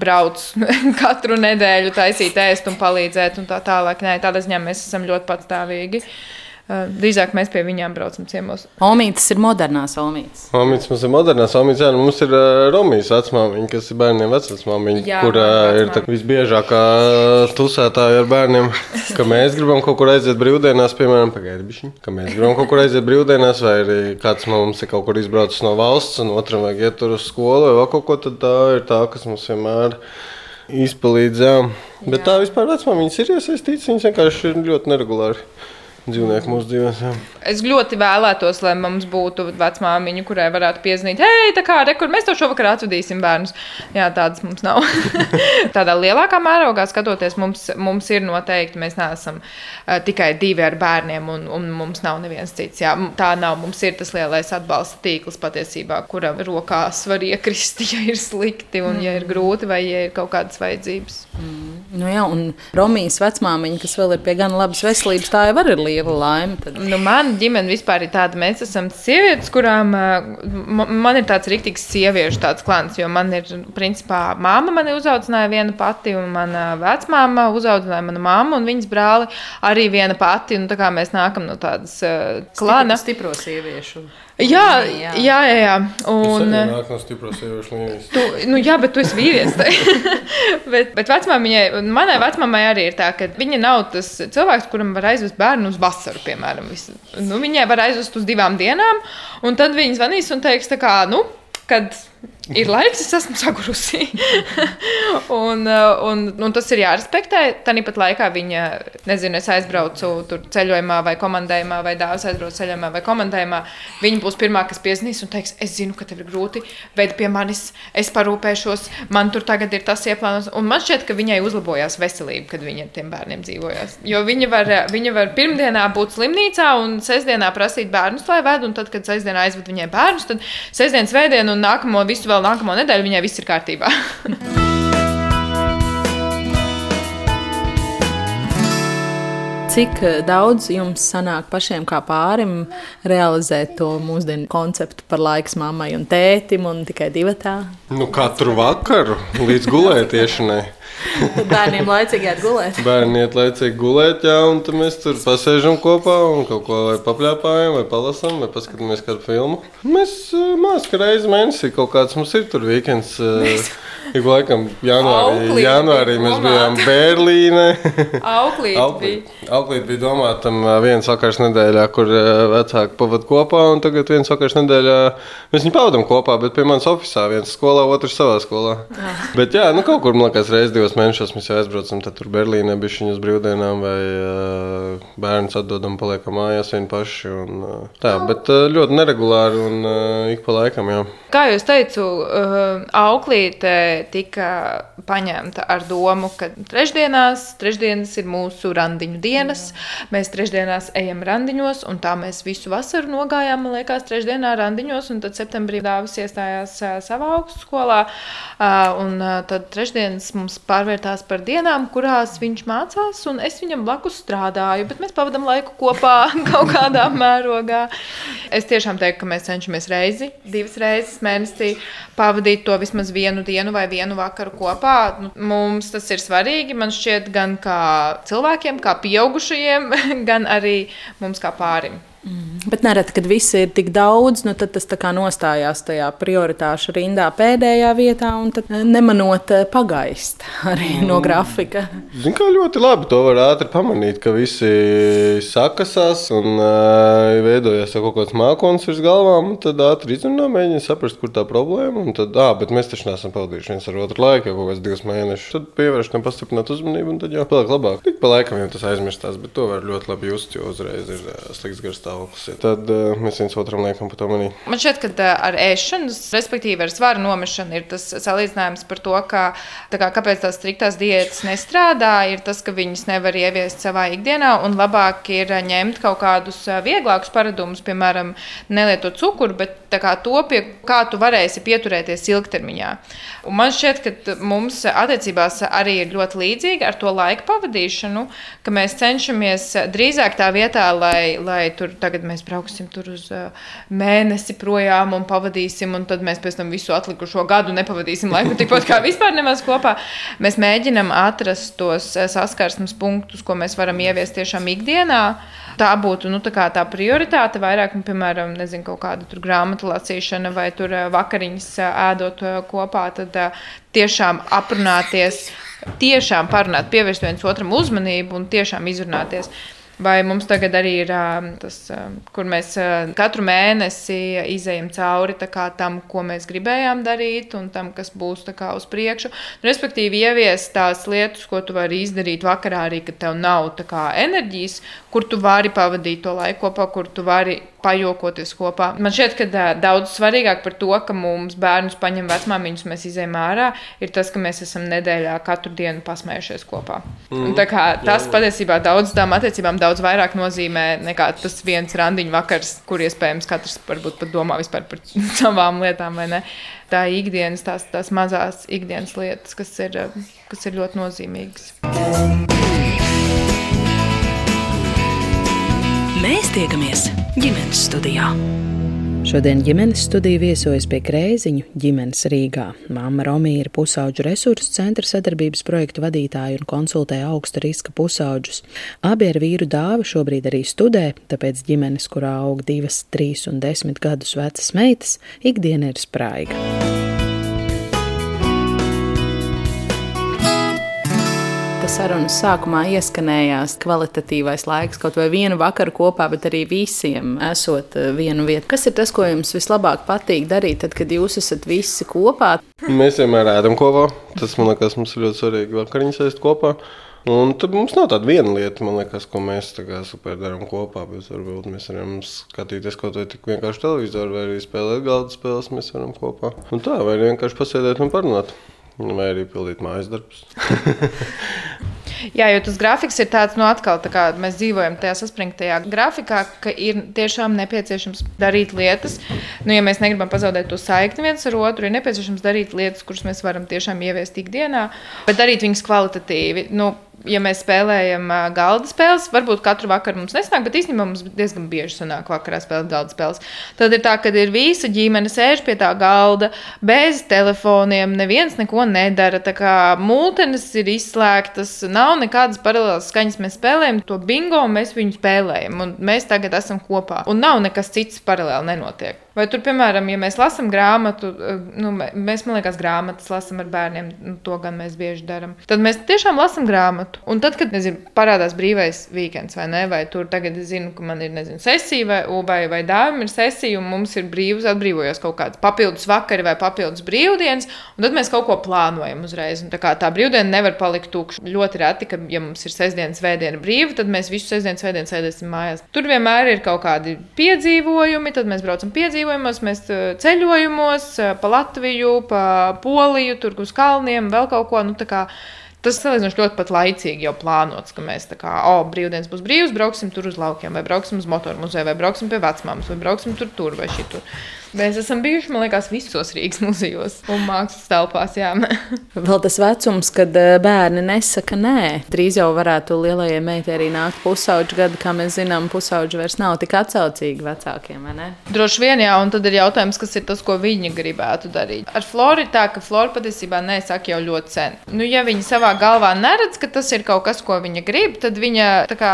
brauc katru nedēļu, taisīt ēst un palīdzēt un tā tālāk. Nē, tādā ziņā mēs esam ļoti patstāvīgi. Eh, drīzāk mēs pie viņiem braucam ciemos. Omītas ir modernās omītas. Omītas mums ir modernās omītas, jā, nu mums ir uh, Romijas vecmāmiņa, kas ir bērniem vecmāmiņa, kur uh, ir tā visbiežākā tusētāja ar bērniem, ka mēs gribam kaut kur aiziet brīvdienās, piemēram, pagaidibišķi, ka mēs gribam kaut kur aiziet brīvdienās, vai arī kāds no mums ir kaut kur izbraucis no valsts, un otram vajag iet tur uz skolu vai kaut ko, tad tā ir tā, kas mums vienmēr izpalīdz. Jā. Bet jā. tā vispār vecmāmiņas ir iesaistītas, viņas vienkārši ir ļoti neregulāri dzīvnieki mūsu dzīvēm. Es ļoti vēlētos, lai mums būtu vecmāmiņa, kurai varētu piezīmēt, hei, tā kā rekur, mēs to šovakar atvadīsim bērnus. Jā, tādas mums nav. Tādā lielākā mērogā skatoties, mums, mums ir noteikti, mēs neesam uh, tikai divi ar bērniem, un, un mums nav neviens cits. Jā, tā nav. Mums ir tas lielais atbalsta tīkls patiesībā, kuram rokās var iekrist, ja ir slikti, un ja ir grūti, vai ja ir kaut kādas vajadzības. Nu, jā, un Romijas vecmāmiņa, kas vēl ir pie gan labas veselības, tā jau ir liela laime. Tad. Nu, man ģimene vispār ir tāda, mēs esam sievietes, kurām ma- man ir tāds rīktīgs sieviešu tāds klāns. Jo man ir, principā, māma mani uzaudzināja viena pati, un mana vecmāma uzaudzināja manu māmu un viņas brāli arī viena pati. Un, tā kā mēs nākam no tādas uh, klāna. Stipro sieviešu. Jā, jā, jā. jā. Un līnijas. Tu, nu, jā, bet tu esi vīrietis. bet bet vecmāmiņai, manai vecmāmai arī ir tā, ka viņa nav tas cilvēks, kuram var aizvest bērnu uz vasaru, piemēram. Visu. Nu, viņai var aizvest uz divām dienām, un tad viņa zvanīs un teiks, tā kā, nu, kad ir laiks, es esmu sagurusi. un, uh, un, un tas ir jārespektē. Tāpat laikā viņa, nezinu, es aizbraucu tur ceļojumā vai komandējumā, vai dāvāts aizbraucu ceļojumā vai komandējumā. Viņa būs pirmā, kas piezīmēs un teiks, es zinu, ka tev ir grūti, bet pie manis es parūpēšos, man tur tagad ir tas ieplānots. Un man šķiet, ka viņai uzlabojās veselība, kad viņa ar tiem bērniem dzīvojās. Jo viņa var, viņa var pirmdienā būt slimnīcā un sestdienā prasīt bērnus, lai ved, un tad, kad sestdienā aizved viņai bērnus, tad sestdienas vēdienu un nākamo visu vēl nākamo nedēļu viņai viss ir kārtībā. Cik eh, daudz jums sanāk pašiem kā pārim realizēt to mūsdienu konceptu par laiks mammai un tētim un tikai divatā? Nu, katru vakaru līdz gulētiešanai. Bērniem laicīgi iet gulēt. Bērni iet laicīgi gulēt, jā, un tad mēs tur pasēžam kopā un kaut ko vai papļāpājam, vai palasām, vai paskatāmies kādu filmu. Mēs mākslinieki reizi mēnesī kaut kāds mums ir tur weekends. Mēs... Ik laikam janvārī, Auklīte janvārī bija mēs bijām Berlīnē. Auklīt bija. Auklīt bija domāta tam ā, viens vakars nedēļā, kur vecāki pavadīja kopā, un tagad viens vakars nedēļā mēs viņu pavadām kopā, bet pie manas oficiālā viens skolā, otrs savā skolā. Bet jā, nu kaut kur, man liekas, reizes divos mēnešos mēs jau aizbraucam, tad tur Berlīnē bija šīs brīvdienām, vai uh, bērns atdodam, paliekam mājās vien paši. Un, uh, tā, bet uh, ļoti neregulāri un uh, ik pa laikam, jā. Kā es teicu, uh, auklīte tika paņemta ar domu, ka trešdienās, trešdienas ir mūsu randiņu dienas. Mēs trešdienās ejam randiņos, un tā mēs visu vasaru nogājām, man liekas, trešdienā randiņos, un tad septembrī dāvis iestājās savā augstskolā. Un tad trešdienas mums pārvērtās par dienām, kurās viņš mācās, un es viņam blakus strādāju, bet mēs pavadām laiku kopā kaut kādā mērogā. Es tiešām teiktu, ka mēs cenšamies reizi, divas reizes mēnesī pavadīt to vismaz vienu dienu vai vienu vakaru kopā. Nu, Mums tas ir svarīgi. Man šķiet, gan kā cilvēkiem, kā pieaugušajiem, gan arī mums kā pārim. Bet nereti, kad viss ir tik daudz, nu tad tas nostājās tajā prioritāšu rindā pēdējā vietā, un tad nemanot eh, pagaist arī no grafika. Zini, kā ļoti labi to var ātri pamanīt, ka visi sakasās un uh, veidojas kaut kāds mākslinieks virs galvām. un Tad ātri izrunā, mēģina saprast, kur tā problēma ir. Tad, ah, bet mēs taču neesam pavadījuši viens ar otru laiku, jau kaut kāds divus mēnešus. Tad pievērš tam pastiprināt uzmanību, un tad jau paliek labāk. Tik pa laikam jau tas aizmirstās, bet to var ļoti labi just, jo uzreiz ir uh, slikts garstāvoklis. Ja Tad uh, mēs viens otram liekam pa to manī. Man šķiet, ka ā, ar ēšanu, respektīvi ar svaru nomešanu, ir tas salīdzinājums par to, ka, tā kā, kāpēc tās striktās diētas nestrādā, ir tas, ka viņas nevar ieviest savā ikdienā, un labāk ir ā, ņemt kaut kādus vieglākus paradumus, piemēram, nelietot cukuru, bet kā to, pie kā tu varēsi pieturēties ilgtermiņā. Un man šķiet, ka mums attiecībās arī ir ļoti līdzīgi ar to laiku pavadīšanu, ka mēs cenšamies drīzāk tā vietā, lai, lai tur tagad mēs brauksim tur uz mēnesi projām un pavadīsim, un tad mēs pēc tam visu atlikušo gadu nepavadīsim laiku tikpat kā vispār nemaz kopā. Mēs mēģinam atrast tos saskarsmes punktus, ko mēs varam ieviest tiešām ikdienā. Tā būtu nu, tā, tā prioritāte vairāk, nu, piemēram, nezinu, kaut kāda grāmatu lasīšana vai tur vakariņas ēdot kopā. Tad tiešām aprunāties, tiešām parunāt, pievērst viens otram uzmanību un tiešām izrunāties. Vai mums tagad arī ir tas, kur mēs katru mēnesi izējam cauri tam, ko mēs gribējām darīt, un tam, kas būs uz priekšu. Nu, respektīvi, ieviest tās lietas, ko tu vari izdarīt vakarā, arī kad tev nav enerģijas, kur tu vari pavadīt to laiku kopā, kur tu vari pajokoties kopā. Man šķiet, ka daudz svarīgāk par to, ka mums bērnus paņem vecmāmiņus, mēs izējām ārā, ir tas, ka mēs esam nedēļā katru dienu pasmējušies kopā. Mm. Un, kā, tas jā, patiesībā daudzām attiecībām daudz vairāk nozīmē nekā tas viens randiņu vakars, kur iespējams katrs varbūt pat domā vispār par savām lietām. Tā ir ikdienas, tās, tās mazās ikdienas lietas, kas ir, kas ir ļoti nozīmīgas. Mēs tiekamies ģimenes studijā. Šodien ģimenes studija viesojas pie Krēziņu ģimenes Rīgā. Māma Romija ir pusauģu resursu centra sadarbības projektu vadītāja un konsultē augsta riska pusauģus. Abi ar vīru dāvi šobrīd arī studē, tāpēc ģimenes, kurā aug divas, trīs un desmit gadus vecas meitas, ikdiena ir spraiga. Sarunas sākumā ieskanējās kvalitatīvais laiks, kaut vai vienu vakaru kopā, bet arī visiem esot eh, vienu vietu. Kas ir tas, ko jums vislabāk patīk darīt, tad, kad jūs esat visi kopā? Mēs vienmēr ēdam kopā. Tas man liekas, mums ir ļoti svarīgi vakariņas ēst kopā. Un tad mums nav tāda viena lieta, liekas, ko mēs super darām kopā. Varbūt mēs varam skatīties kaut vai tik vienkārši televizoru, vai arī spēlēt galda spēles. Mēs varam kopā. Un tā, vai vienkārši pasēdēt un parunāt. Vai arī pildīt mājas darbus. Jā, jo tas grafiks ir tāds, nu, atkal tā kā mēs dzīvojam tajā saspringtajā grafikā, ka ir tiešām nepieciešams darīt lietas. Nu, ja mēs negribam pazaudēt to saikni viens ar otru, ir nepieciešams darīt lietas, kuras mēs varam tiešām ieviest ikdienā, bet darīt viņas kvalitatīvi. Nu, ja mēs spēlējam uh, galda spēles, varbūt katru vakaru mums nesnāk, bet īstenībā mums diezgan bieži sanāk vakarā spēlēt galda spēles. Tad ir tā, ka ir visa ģimene sēž pie tā galda bez telefoniem, neviens neko nedara. Tā kā mūtenes ir izslēgtas, nav nekādas paralēlas skaņas. Mēs spēlējam to bingo, mēs viņu spēlējam, un mēs tagad esam kopā. Un nav nekas cits paralēli nenotiek. Vai tur, piemēram, ja mēs lasām grāmatu, nu, mēs, man liekas, grāmatas lasām ar bērniem, nu, to gan mēs bieži darām. Tad mēs tiešām lasām grāmatu. Un tad, kad nezinu, parādās brīvais weekends, vai ne, vai tur tagad es zinu, ka man ir nezinu, sesija, vai, vai, vai dāvana ir sesija, un mums ir brīvs, atbrīvojas kaut kāds papildus vakari vai papildus brīvdienas, un tad mēs kaut ko plānojam uzreiz. Un tā kā tā brīvdiena nevar palikt tukša. Ļoti reti, ka, ja mums ir sestdienas, svētdiena brīva, tad mēs visu sestdienas, svētdienas sēdēsim mājās. Tur vienmēr ir kaut kādi piedzīvojumi, tad mēs braucam piedzīvot piedzīvojumos, mēs eh, ceļojumos, eh, pa Latviju, pa Poliju, tur uz kalniem, vēl kaut ko. Nu, Tas salīdzinoši ļoti pat laicīgi jau plānots, ka mēs tā kā, oh, brīvdienas būs brīvs, brauksim tur uz laukiem, vai brauksim uz motoru muzeju, vai brauksim pie vecmāmas, vai brauksim tur, tur vai šitur. Mēs esam bijuši, man liekas, visos Rīgas muzejos un mākslas telpās. Jā. Vēl tas vecums, kad eh, bērni nesaka nē. Drīz jau varētu lielajai meitai arī nākt pusauģa gada, kā mēs zinām, pusauģa vairs nav tik atsaucīgi vecākiem. Droši vien, jā, un tad ir jautājums, kas ir tas, ko viņi gribētu darīt. Ar Floru ir tā, ka Flora patiesībā nesaka jau ļoti sen. Nu, ja viņi savā galvā neredz, ka tas ir kaut kas, ko viņa grib, tad viņa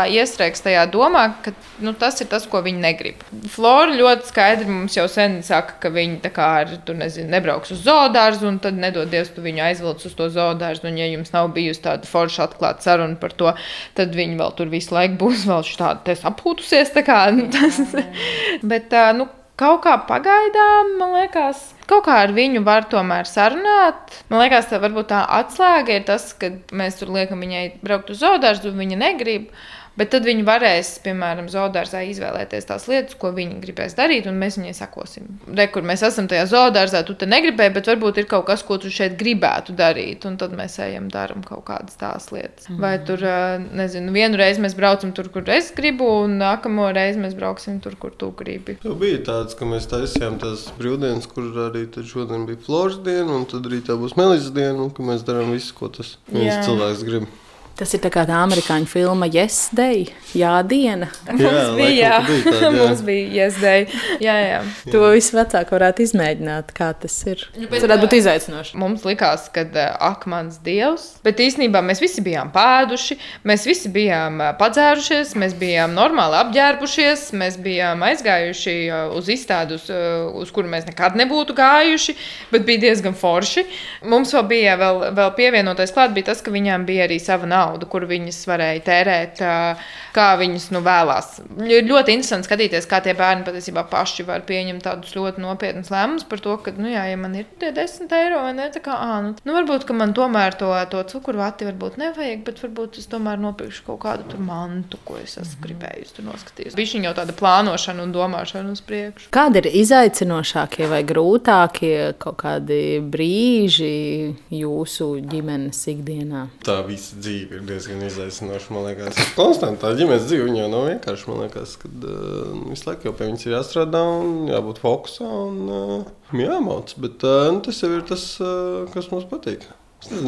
iestrēgs tajā domā, ka nu, tas ir tas, ko viņa negrib. Flora ļoti skaidri mums jau sen saka, ka viņi ar, tur, nezinu, nebrauks uz zoodārzu, un tad nedodies, tu viņu aizvilc uz to zoodārzu. Un, ja jums nav bijusi tāda forša atklāta saruna par to, tad viņi vēl tur visu laiku būs vēl šādi apūtusies. Kā, nu, tas, bet, nu, kaut kā pagaidām, man liekas, kaut kā ar viņu var tomēr sarunāt. Man liekas, tā varbūt tā atslēga ir tas, ka mēs tur liekam viņai braukt uz zoodārzu, un viņa negrib. Bet tad viņi varēs, piemēram, zoodārzā izvēlēties tās lietas, ko viņi gribēs darīt, un mēs viņai sakosim. Re, kur mēs esam tajā zoodārzā, tu te negribēji, bet varbūt ir kaut kas, ko tu šeit gribētu darīt, un tad mēs ejam, darām kaut kādas tās lietas. Mm. Vai tur, nezinu, vienu reizi mēs braucam tur, kur es gribu, un nākamo reizi mēs brauksim tur, kur tu gribi. Jau bija tāds, ka mēs taisījām tās brīvdienas, kur arī šodien bija Floras diena, un tad rītā būs Melis diena, un ka mēs darām visu, ko tas viens cilvēks grib. Tas ir kā tā amerikāņu filma Yes Day, Jā, diena. Jā, mums bija, jā. Bija tāda, jā. mums bija Yes Day. Jā, jā. To visu vecāku varētu izmēģināt, kā tas ir. Nu, tas varētu būt izaicinoši. Mums likās, ka ak, mans dievs, bet īstenībā mēs visi bijām pēduši, mēs visi bijām padzērušies, mēs bijām normāli apģērbušies, mēs bijām aizgājuši uz izstādus, uz kuru mēs nekad nebūtu gājuši, bet bija diezgan forši. Mums vēl bija vēl, vēl pievienotais klāt, bija tas, ka viņām bija arī sava nauda naudu, kur viņas varēja tērēt, kā viņas nu, vēlās. Ir ļoti interesanti skatīties, kā tie bērni patiesībā paši var pieņemt tādus ļoti nopietnus lēmumus par to, ka, nu, jā, ja man ir tie 10 eiro vai ne, tā kā, ā, nu, nu, varbūt, ka man tomēr to, to cukurvati varbūt nevajag, bet varbūt es tomēr nopirkšu kaut kādu tur mantu, ko es esmu Mhm. gribējusi tur noskatīties. Bija jau tāda plānošana un domāšana uz priekšu. Kādi ir izaicinošākie vai grūtākie kaut kādi brīži jūsu ģimenes ikdienā? Tā visa dzīve ir diezgan izaicinoša. Man liekas, konstantā ģimenes dzīve jau nav vienkārši. Man liekas, ka uh, visu laiku jau pie viņas ir jāstrādā un jābūt fokusā un uh, jāmauc. Bet uh, nu, tas jau ir tas, uh, kas mums patīk.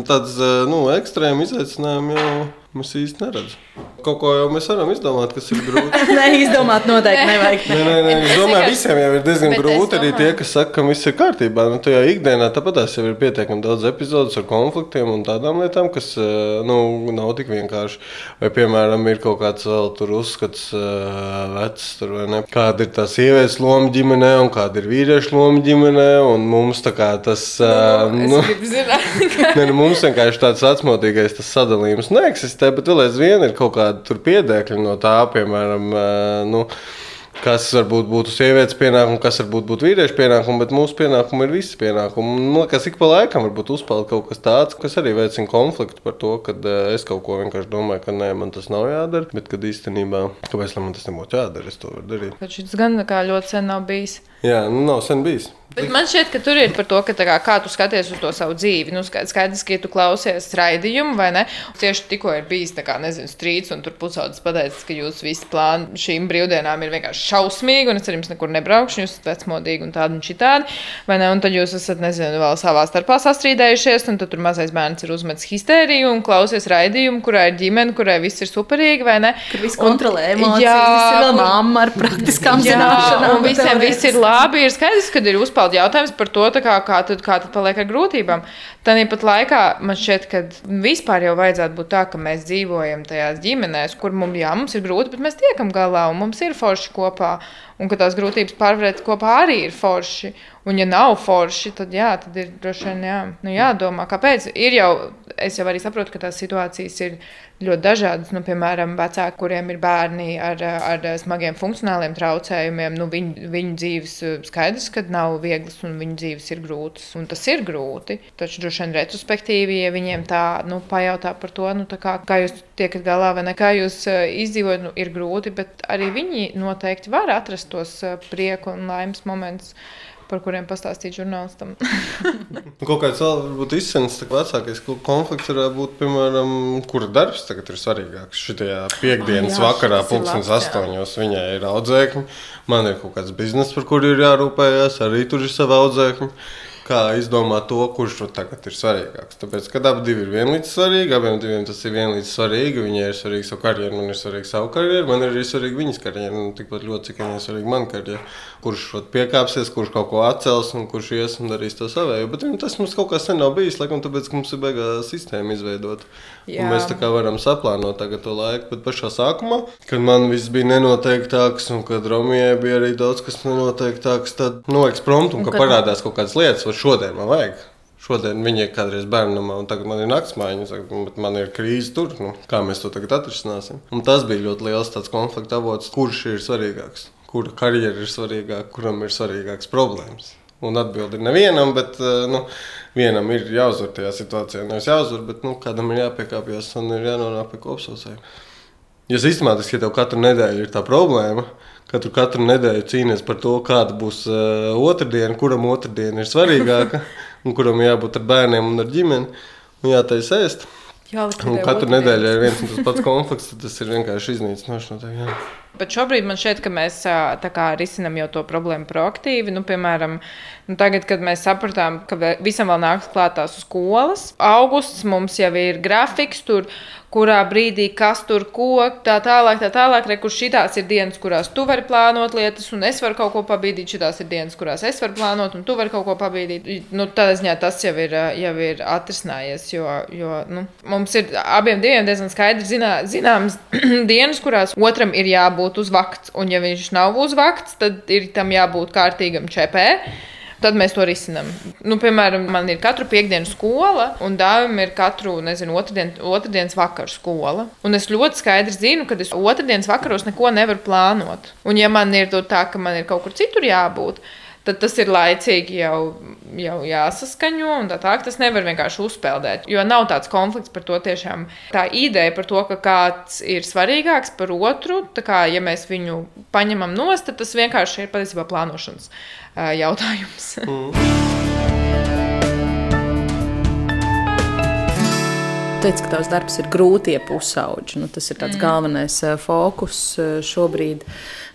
Tāds uh, nu, ekstrēms izaicinājums jau mēs īsti neredzam. Kaut ko jau mēs varam izdomāt, kas ir grūti. Nē, izdomāt noteikti nevajag. Nē, nē, nē, es domāju, visiem jau ir diezgan Bet grūti. Arī tie, kas saka, ka viss ir kārtībā. Nu, tajā ikdienā tāpat tās jau ir pietiekami daudz epizodes ar konfliktiem un tādām lietām, kas eh, nu, nav tik vienkārši. Vai, piemēram, ir kaut kāds vēl tur uzskats, eh, vecs, tur, vai ne? kāda ir tā sievietes loma ģimenē un kāda ir vīriešu loma ģimenē. Un mums tā kā tas. eh, Es nu, gribu zināt, Nē, nu, mums vienkārši tāds vecmodīgais tas sadalījums neeksistē, bet vēl aizvien ir kaut kāda piedēkļa no tā, piemēram, ē, nu, kas varbūt būtu sievietes pienākumi, kas varbūt būtu vīriešu pienākumi, bet mūsu pienākumi ir visi pienākumi. Man liekas, ik pa laikam varbūt uzpeld kaut kas tāds, kas arī veicina konfliktu par to, ka es kaut ko vienkārši domāju, ka nē, man tas nav jādara, bet kad īstenībā, kāpēc man tas nebūtu jādara, es to varu darīt. ka šis gan kā ļoti sen nav bijis. Jā, nu nav sen bijis. Bet man šķiet, ka tur ir par to, ka kā, kā tu skaties uz to savu dzīvi. Nu, skaidrs, ka ja tu klausies raidījumu, vai ne? Tieši tikko ir bijis kā, nezinu, strīds, un tur pusaudzis pateicis, ka jūsu visi plāni šīm brīvdienām ir vienkārši šausmīgi, un es ar jums nekur nebraukšu, jūs esat vecmodīgi un tādi un šitādi. Vai ne? Un tad jūs esat, nezinu, vēl savā starpā sastrīdējušies, un tad tur mazais bērns ir uzmetis histēriju un klausies raidījumu, kurā ir ģimene, kurai viss ir superīgi, vai ne? Kur viss Un- kontrolē emocijas, Jā, kur- mamma ar praktiskām zināšanām. un visiem viss ir labi. Ir skaidrs, ka ir uzpeld jautājums par to, kā, kā, tad, kā tad paliek ar grūtībām. Tāpat laikā man šķiet, ka vispār jau vajadzētu būt tā, ka mēs dzīvojam tajās ģimenēs, kur mums, jā, mums ir grūti, bet mēs tiekam galā un mums ir forši kopā. Un ka tās grūtības pārvarēt kopā arī ir forši. Un, ja nav forši, tad, jā, tad ir droši vien jā, nu, jādomā, kāpēc. Ir jau, es jau arī saprotu, ka tās situācijas ir ļoti dažādas. Nu, piemēram, vecāki, kuriem ir bērni ar, ar smagiem funkcionāliem traucējumiem, nu, viņu, viņu dzīves eh, skaidrs, ka nav vieglas un viņu dzīves ir grūtas. Un tas ir grūti. Taču droši vien retrospektīvi, ja viņiem tā nu, pajautā par to, nu, kā, kā jūs tiekat galā vai ne, kā jūs eh, izdzīvojat, nu, ir grūti, bet arī viņi noteikti var atrast tos eh, prieku un laimes momentus. Par kuriem pastāstīt žurnālistam. Nu, Kaut kāds vēl varbūt izsmeļs, tā vecākais konflikts varētu būt, piemēram, kura darbs tagad ir svarīgāks. Šitajā piekdienas jā, oh, vakarā, šitas ir pulkstenis labs, jā. astoņos, viņai ir audzēkņi, man ir kaut kāds bizness, par kuru ir jārūpējas, arī tur ir savi audzēkņi. Kā izdomāt to, kurš nu tagad ir svarīgāks? Tāpēc, kad abi divi ir vienlīdz svarīgi, abiem diviem tas ir vienlīdz svarīgi. Viņai ir svarīga savu karjeru, man ir svarīga savu karjeru, man ir arī svarīga viņas karjeru. Nu, tikpat ļoti, cik viņai ir svarīga mana karjeru. Kurš piekāpsies, kurš kaut ko atcels un kurš ies un darīs to savēju. Bet nu, tas mums kaut kā sen nav bijis, laikam, tāpēc, ka mums ir beigā sistēma izveidota. Mēs tā kā varam saplānot to laiku, bet pašā sākumā, kad man viss bija nenoteiktāks un kad Romijai bija arī daudz kas nenoteiktāks, tad nu, ekspromptum, ka kad- parādās kaut kādas lietas, vai šodien man vajag. Šodien viņa ir kādreiz bērnamā, un tagad man ir naktsmājiņa. Saka, "Nu, bet man ir krīze tur. Nu, kā mēs to tagad atrisināsim? Un tas bija ļoti liels konflikta avots, kurš ir svarīgāks, kura karjera ir svarīgāka, kuram ir svarīgākas problēmas. Un atbildi ir nevienam, bet eh, nu, vienam ir jāuzvar tajā situācijā. Nevis jāuzvar, bet nu, kādam ir jāpiekāpjas un ir jānonāk pie kopsaucēja. Ja sistemātiski ja tev katru nedēļu ir tā problēma, katru, katru nedēļu cīnīties par to, kāda būs uh, otrdiena, kuram otrdiena ir svarīgāka, un kuram jābūt ar bērniem un ar ģimeni, un jātaisa ēst. Un katru nedēļu ir viens un tas pats konflikts, tas ir vienkārši iznīcinoši. No tev, jā. Bet šobrīd man šķiet, ka mēs kā risinām jau to problēmu proaktīvi. Nu, piemēram, nu, tagad, kad mēs sapratām, ka visam vēl nāks klāt tās skolas, augusts mums jau ir grafiks, tur, kurā brīdī kas tur ko, tā tālāk, tā tālāk. Re, kur šitās ir dienas, kurās tu vari plānot lietas, un es varu kaut ko pabīdīt. Šitās ir dienas, kurās es varu plānot, un tu vari kaut ko pabīdīt. Nu, tādā ziņā tas jau ir, jau ir atrisinājies, jo, jo nu, mums ir abiem diviem diezgan skaidri zinā, zināmas dienas, kurās otram ir jābūt uz vakts, un ja viņš nav uz vakts, tad ir tam jābūt kārtīgam čepē. Tad mēs to risinām. Nu, piemēram, man ir katru piekdienu skola, un dāvim ir katru, nezinu, otrdien, otrdienas vakaru skola. Un es ļoti skaidri zinu, ka es otrdienas vakaros neko nevaru plānot. Un ja man ir tā, ka man ir kaut kur citur jābūt, tad tas ir laicīgi jau, jau jāsaskaņo, tā tā tas nevar vienkārši uzpeldēt. Jo nav tāds konflikts par to tiešām. Tā ideja par to, ka kāds ir svarīgāks par otru, kā, ja mēs viņu paņemam nost, tad tas vienkārši ir patiesībā plānošanas jautājums. Mm. teici, ka tavs darbs ir grūtie pusauģi. Nu, tas ir tāds mm. galvenais fokus šobrīd.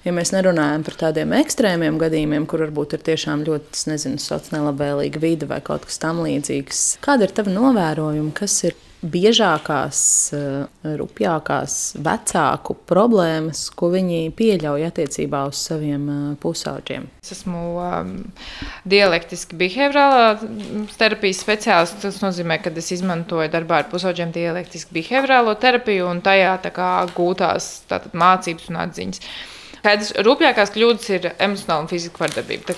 Ja mēs nerunājam par tādiem ekstrēmiem gadījumiem, kur varbūt ir tiešām ļoti nezinu, sociāli nelabvēlīga vide vai kaut kas tamlīdzīgs, kāda ir tava novērojuma, kas ir biežākās, eh, rupjākās vecāku problēmas, ko viņi pieļauj attiecībā uz saviem eh, pusauģiem? Es esmu um, dialektiski behaviorālā terapijas speciālists. Tas nozīmē, ka es izmantoju darbā ar pusauģiem dialektiski behaviorālo terapiju un tajā gūtās tātad, mācības un atziņas. Skaidrs, rūpīgākās kļūdas ir emocionāla un fiziska vardarbība.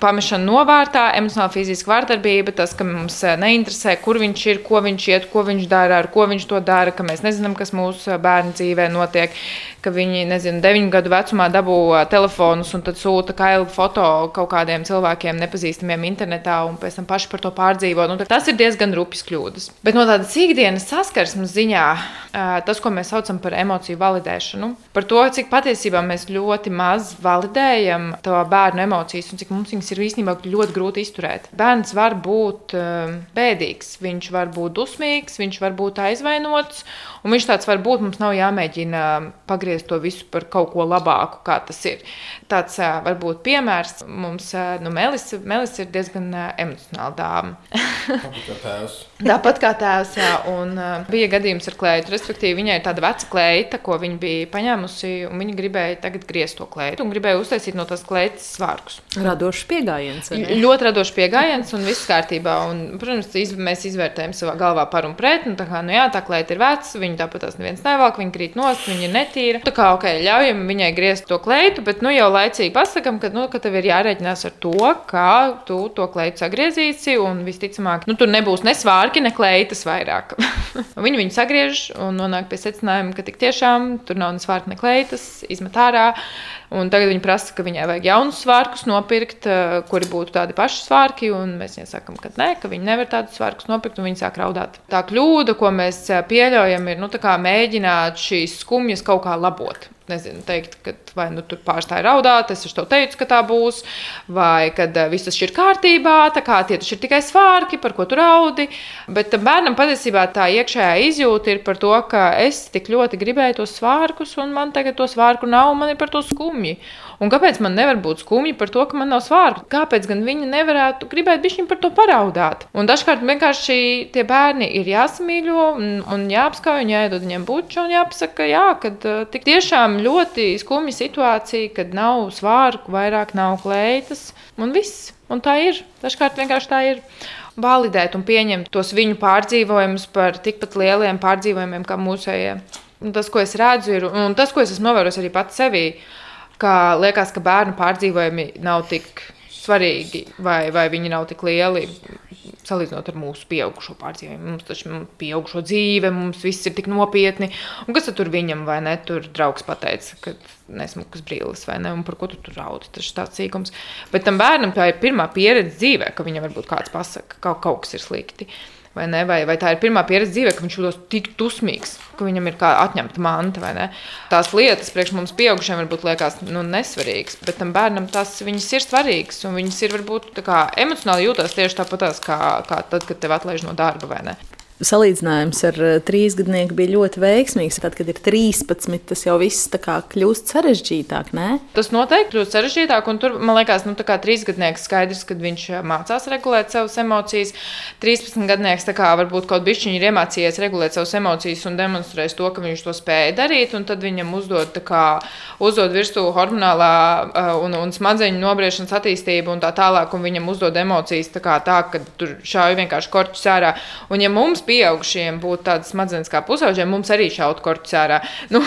Pamešana novārtā, emocionāla un fiziska vardarbība, tas, ka mums eh, neinteresē, kur viņš ir, ko viņš iet, ko viņš dara, ar ko viņš to dara, ka mēs nezinām, kas mūsu bērnu dzīvē notiek, ka viņi, nezinu, 9 gadu vecumā dabū eh, telefonus un tad sūta kailu foto kaut kādiem cilvēkiem nepazīstamiem internetā un pēc tam paši par to pārdzīvo. Nu, tas ir diezgan rupjas kļūdas. Bet no tādas ikdienas saskarsmes ziņā, eh, tas, ko mēs saucam par emociju validēšanu, par to, cik patiesībā mēs mēs ļoti maz validējam to bērnu emocijas un cik mums viņas ir īstenībā ļoti grūti izturēt. Bērns var būt um, bēdīgs, viņš var būt dusmīgs, viņš var būt aizvainots, un viņš tāds var būt. Mums nav jāmēģina pagriezt to visu par kaut ko labāku, kā tas ir. Tāds varbūt piemērs mums, nu, Melis, Melis ir diezgan emocionāla dāma. Tāpat kā tēvs. Tāpat kā tēvs, jā. Un bija gadījums ar klētu, respektīvi viņai ir tāda veca kleita, ko viņa bija paņēmusi, un viņa gribēja tagad griezt to kleitu un gribēju uztaisīt no tās kleitas svārkus. Radošs pieejams. Ļoti radošs pieejams un viss kārtībā. Un, protams, iz, mēs izvērtējam savā galvā par un pret. Un, tā kā nu, jā, tā kleita ir veca, viņa tāpat tās neviens nevelk, viņa krīt nost, viņa ir netīra. Tā kā ok, ļaujam viņai griezt to kleitu, bet nu jau laicīgi pasakam, ka, nu, ka tev ir jārēķinās ar to, kā tu to kleitu sagriezīsi. Un visticamāk, nu, tur nebūs ne svārki, ne kleitas vairāk. viņi viņu sagriež un nonāk pie secinājuma, ka tik tiešām tur nav ne svārki, ne kleitas, izmet ārā ārā. Tagad viņi prasa, ka viņai vajag jaunus svārkus nopirkt, eh, kuri būtu tādi paši svārki. Mēs viņai sakām, ka nē, ka viņi nevar tādus svārkus nopirkt, un viņi sāk raudāt. Tā kļūda, ko mēs eh, pieļaujam, ir nu, mēģināt šīs skumjas kaut kā labot nezinu, teikt, ka vai nu tur pārstāja raudāt, es to teicu, ka tā būs, vai kad uh, viss ir kārtībā, tā kā tie ir tikai svārki, par ko tu raudi. Bet tam bērnam patiesībā tā iekšējā izjūta ir par to, ka es tik ļoti gribēju tos svārkus, un man tagad to svārku nav, man ir par to skumji. Un kāpēc man nevar būt skumji par to, ka man nav svārku? Kāpēc gan viņi nevarētu gribēt viņu par to paraudāt? Un dažkārt vienkārši tie bērni ir jāsamīļo un, un jāapskauj, un jāiedod viņiem buču un jāpasaka, jā, ka tik tiešām ļoti skumja situācija, kad nav svārku, vairāk nav kleitas, un viss. Un tā ir. Dažkārt vienkārši tā ir. Validēt un pieņemt tos viņu pārdzīvojumus par tikpat lieliem pārdzīvojumiem kā mūsējie. Tas, ko es redzu, ir, un tas, ko es esmu novērojis arī pats sevī, ka liekas, ka bērnu pārdzīvojumi nav tik svarīgi vai, vai viņi nav tik lieli salīdzinot ar mūsu pieaugušo pārdzīvojumu. Mums taču ir pieaugušo dzīve, mums viss ir tik nopietni. Un kas tur viņam vai ne? Tur draugs pateica, ka nesmukas brīlis vai ne, un par ko tu tur raudi. Tas ir tāds sīkums. Bet tam bērnam tā ir pirmā pieredze dzīvē, ka viņam varbūt kāds pasaka, ka kaut kas ir slikti. Vai, ne, vai, vai tā ir pirmā pieredze dzīvē, ka viņš jūtas tik dusmīgs, ka viņam ir atņemta manta. Tās lietas priekš mums, pieaugušiem, varbūt liekas nu, nesvarīgas, bet tam bērnam tās ir svarīgas. Viņas ir varbūt kā, emocionāli jūtas tieši tāpat kā, kā tad, kad tev atlaiž no darba salīdzinājums ar eh, trīsgadnieku bija ļoti veiksmīgs. Tad, kad ir 13, tas jau viss kļūst sarežģītāk. Ne? Tas noteikti kļūst sarežģītāk. Tur man liekas, ka nu, trīsgadnieks skaidrs, ka viņš eh, mācās regulēt savas emocijas. 13 gadnieks kā, varbūt kaut bišķiņi ir iemācījies regulēt savas emocijas un demonstrēs to, ka viņš to spēja darīt. Tad viņam uzdod, kā, uzdod virsū hormonālā uh, un, un smadzeņu nobriešanas attīstību un tā tālāk. Un viņam uzdod emocijas tā, kā, tā ka tur šāvi vienkārši korķis ārā. Un ja mums pieaugušiem būtu tādas smadzenes kā pusauģiem, mums arī šaut korķis ārā. Nu,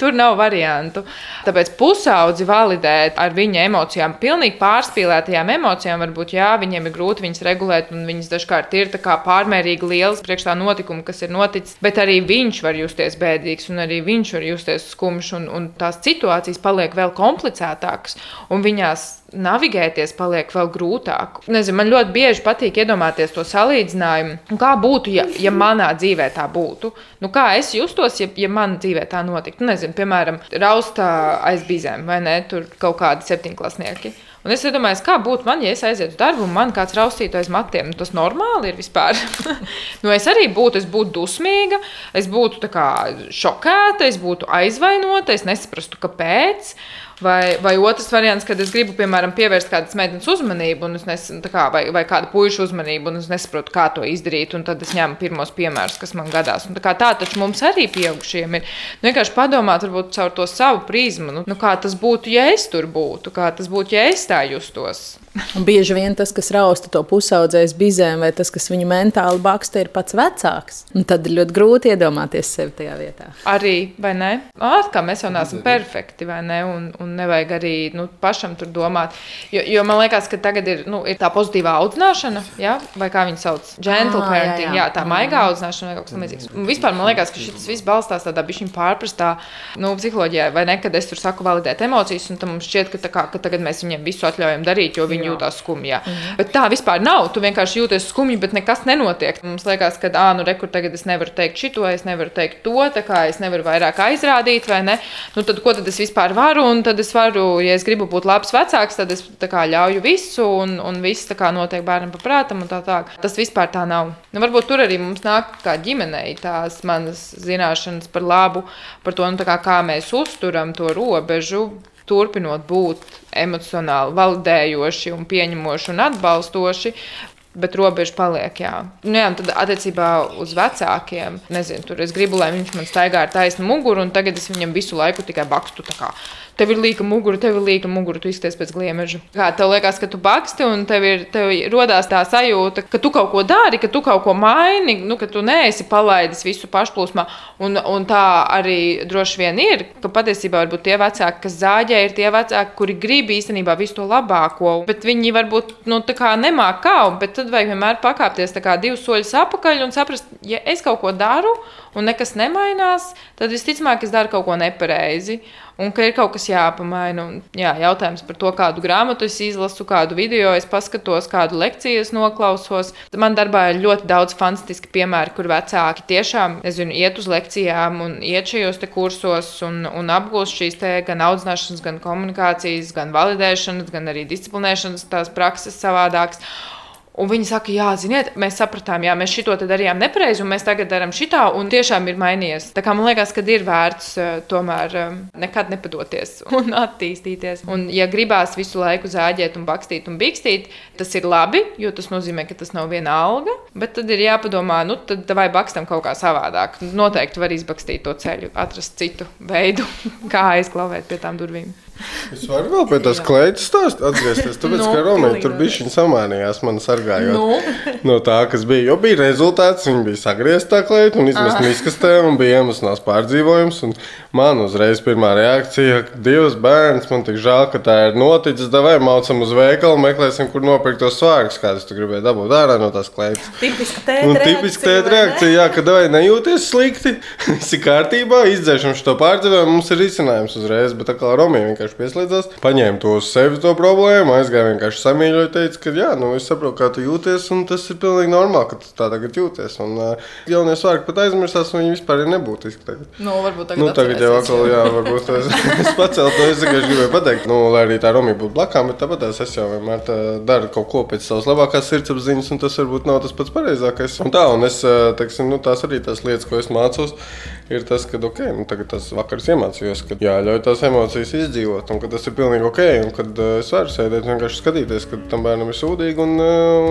tur nav variantu. Tāpēc pusaudzi validēt ar viņa emocijām, pilnīgi pārspīlētajām emocijām, varbūt jā, viņiem ir grūti viņas regulēt, un viņas dažkārt ir pārmērīgi lielas priekš tā notikuma, kas ir noticis. Bet arī viņš var justies bēdīgs, un arī viņš var justies skumjš, un, un tās situācijas paliek vēl komplicētākas, un viņās navigēties paliek vēl grūtāk. Nezinu, man ļoti bieži patīk iedomāties to salīdzinājumu. Kā būtu, ja, ja manā dzīvē tā būtu? Nu, kā es justos, ja, ja manā dzīvē tā notiktu? Nezinu, piemēram, raustā aiz bīzēm vai ne? Tur kaut kādi septiņklasnieki. Un es domāju, kā būtu man, ja es aizietu uz darbu un man kāds raustītu aiz matiem. Nu, tas normāli ir vispār. nu, es arī būtu, es būtu dusmīga, es būtu šokēta, es būtu aizvainota, es nesaprastu, kāpēc. Vai, vai otrs variants, kad es gribu, piemēram, pievērst kādas meitenes uzmanību, nes, kā, vai, vai kādu puišu uzmanību, un es nesaprotu, kā to izdarīt, un tad es ņemu pirmos piemērus, kas man gadās. Un, tā, tā taču mums arī pieaugušiem ir nu, vienkārši padomāt, varbūt caur to savu prizmu, nu, nu, kā tas būtu, ja es tur būtu, kā tas būtu, ja es tā justos. Un bieži vien tas, kas rausta to pusaudzēs bizēm, vai tas, kas viņu mentāli baksta, ir pats vecāks. Un tad ir ļoti grūti iedomāties sevi tajā vietā. Arī, vai ne? Atkal mēs jau neesam perfekti, vai ne? Un, un nevajag arī nu, pašam tur domāt. Jo, jo man liekas, ka tagad ir, nu, ir tā pozitīvā audzināšana, ja? vai kā viņi sauc, gentle ah, parenting, jā, jā. jā, tā maigā audzināšana vai kaut kas tamlīdzīgs. Vispār man liekas, ka šis viss balstās tādā bišķiņa pārprastā nu, psiholoģijā, vai ne, kad es tur saku validēt emocijas, un tam šķiet, ka, kā, ka tagad mēs viņiem visu atļaujam darīt, jo viņi viņi jūtas skumji. Mhm. Bet tā vispār nav. Tu vienkārši jūties skumji, bet nekas nenotiek. Mums liekas, ka, ah, nu, rekur tagad es nevaru teikt šito, es nevaru teikt to, tā kā es nevaru vairāk aizrādīt, vai ne? Nu, tad ko tad es vispār varu? Un tad es varu, ja es gribu būt labs vecāks, tad es kā, ļauju visu, un, un viss kā, notiek bērnam paprātam. Tā, tā. Tas vispār tā nav. Nu, varbūt tur arī mums nāk kā ģimenei tās manas zināšanas par labu, par to, nu, kā, kā mēs uzturam to robežu turpinot būt emocionāli validējoši un pieņemoši un atbalstoši. Bet robeža paliek, jā. Nu, jā, tad attiecībā uz vecākiem, nezinu, tur es gribu, lai viņš man staigā ar taisnu muguru, un tagad es viņam visu laiku tikai bakstu. Kā, tev ir līka mugura, tev ir līka mugura, tu izskaties pēc gliemeža. Kā tev liekas, ka tu baksti un tev ir tev rodās tā sajūta, ka tu kaut ko dari, ka tu kaut ko maini, nu, ka tu neesi palaidis visu pašplūsmā. Un, un tā arī droši vien ir, ka patiesībā varbūt tie vecāki, kas zāģē, ir tie vecāki, kuri grib īstenībā visu to labāko, bet viņi varbūt nu, nemāk kā, bet tad vajag vienmēr pakāpties divus soļus atpakaļ un saprast, ja es kaut ko daru un nekas nemainās, tad visticamāk es daru kaut ko nepareizi un ka ir kaut kas jāpamaina. Un, jā, jautājums par to, kādu grāmatu es izlasu, kādu video es paskatos, kādu lekciju es noklausos. Man darbā ir ļoti daudz fantastiski piemēri, kur vecāki tiešām nezinu, iet uz lekcijām un iet šajos kursos un, un apgūst šīs gan audzināšanas, gan komunikācijas, gan validēšanas, gan arī disciplinēšanas tās prakses savādākas. Un viņi saka, jā, ziniet, mēs sapratām, jā, mēs šito darījām nepareizi, un mēs tagad darām šitā, un tiešām ir mainījies. Tā kā man liekas, ka ir vērts uh, tomēr um, nekad nepadoties un attīstīties. Un, ja gribās visu laiku zāģēt, un bakstīt un bikstīt, tas ir labi, jo tas nozīmē, ka tas nav viena alga. Bet tad ir jāpadomā, nu, tad vai bakstam kaut kā savādāk. Noteikti var izbakstīt to ceļu, atrast citu veidu, kā aizklauvēt pie tām durvīm. Es varu vēl pie tās kleitas stāstīt, atgriezties. Tāpēc, no, ka Romēna tur bija viņa samanījās, man sargājot no. Nu. no tā, kas bija. Jo bija rezultāts, viņa bija sagriezta kleita un izmesta miskastē, un bija emocionāls pārdzīvojums. Man uzreiz pirmā reakcija, ka Dievs, bērns, man tik žēl, ka tā ir noticis. Davai maucam uz veikalu, meklēsim, kur nopirkt tos svārkus, kādus tu gribēji dabūt ārā no tās kleitas. Tipiski tēta reakcija. Tipiski tēta reakcija, jā, ka davai nejūties slikti, viss ir kārtībā, izdzēšam šo pārdzīvojumu, mums ir risinājums uzreiz, bet Romēna vienkārši vienkārši pieslēdzās, paņēma to uz sevi to problēmu, aizgāja vienkārši samīļoja, teica, ka jā, nu es saprotu, kā tu jūties, un tas ir pilnīgi normāli, ka tu tā tagad jūties. Un uh, jaunie svārki pat aizmirsās, un viņi vispār ir nebūtiski. Tagad. Nu, varbūt tagad, nu, tagad jau atkal, jā, varbūt es, es pacēlu to, es tikai gribēju pateikt, nu, lai arī tā Romija būtu blakām, bet tāpat es jau vienmēr daru kaut ko pēc savas labākās sirdsapziņas, un tas varbūt nav tas pats pareizākais. Un tā, un es, teiksim, nu, tās arī tās lietas, ko es mācos, ir tas, ka, ok, nu, tagad tas vakars iemācījos, ka jāļauj tās emocijas izdzīvot un ka tas ir pilnīgi ok, un kad es varu sēdēt vienkārši skatīties, ka tam bērnam ir sūdīgi, un,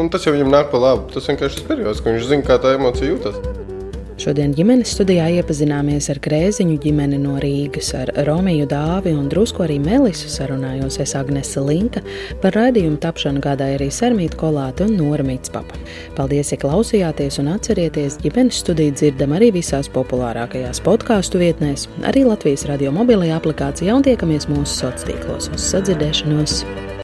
un tas jau viņam nāk pa labu. Tas vienkārši ir periods, ka viņš zina, kā tā emocija jūtas. Šodien ģimenes studijā iepazināmies ar Krēziņu ģimeni no Rīgas, ar Romiju Dāvi un drusku arī Melisu sarunājos es Agnese Linka. Par raidījumu tapšanu gādāja arī Sermīta Kolāte un Nora Mitspapa. Paldies, ja klausījāties un atcerieties, ģimenes studiju dzirdam arī visās populārākajās podkāstu vietnēs, arī Latvijas radio mobilajā aplikācijā un tiekamies mūsu sociālos tīklos uz sadzirdēšanos.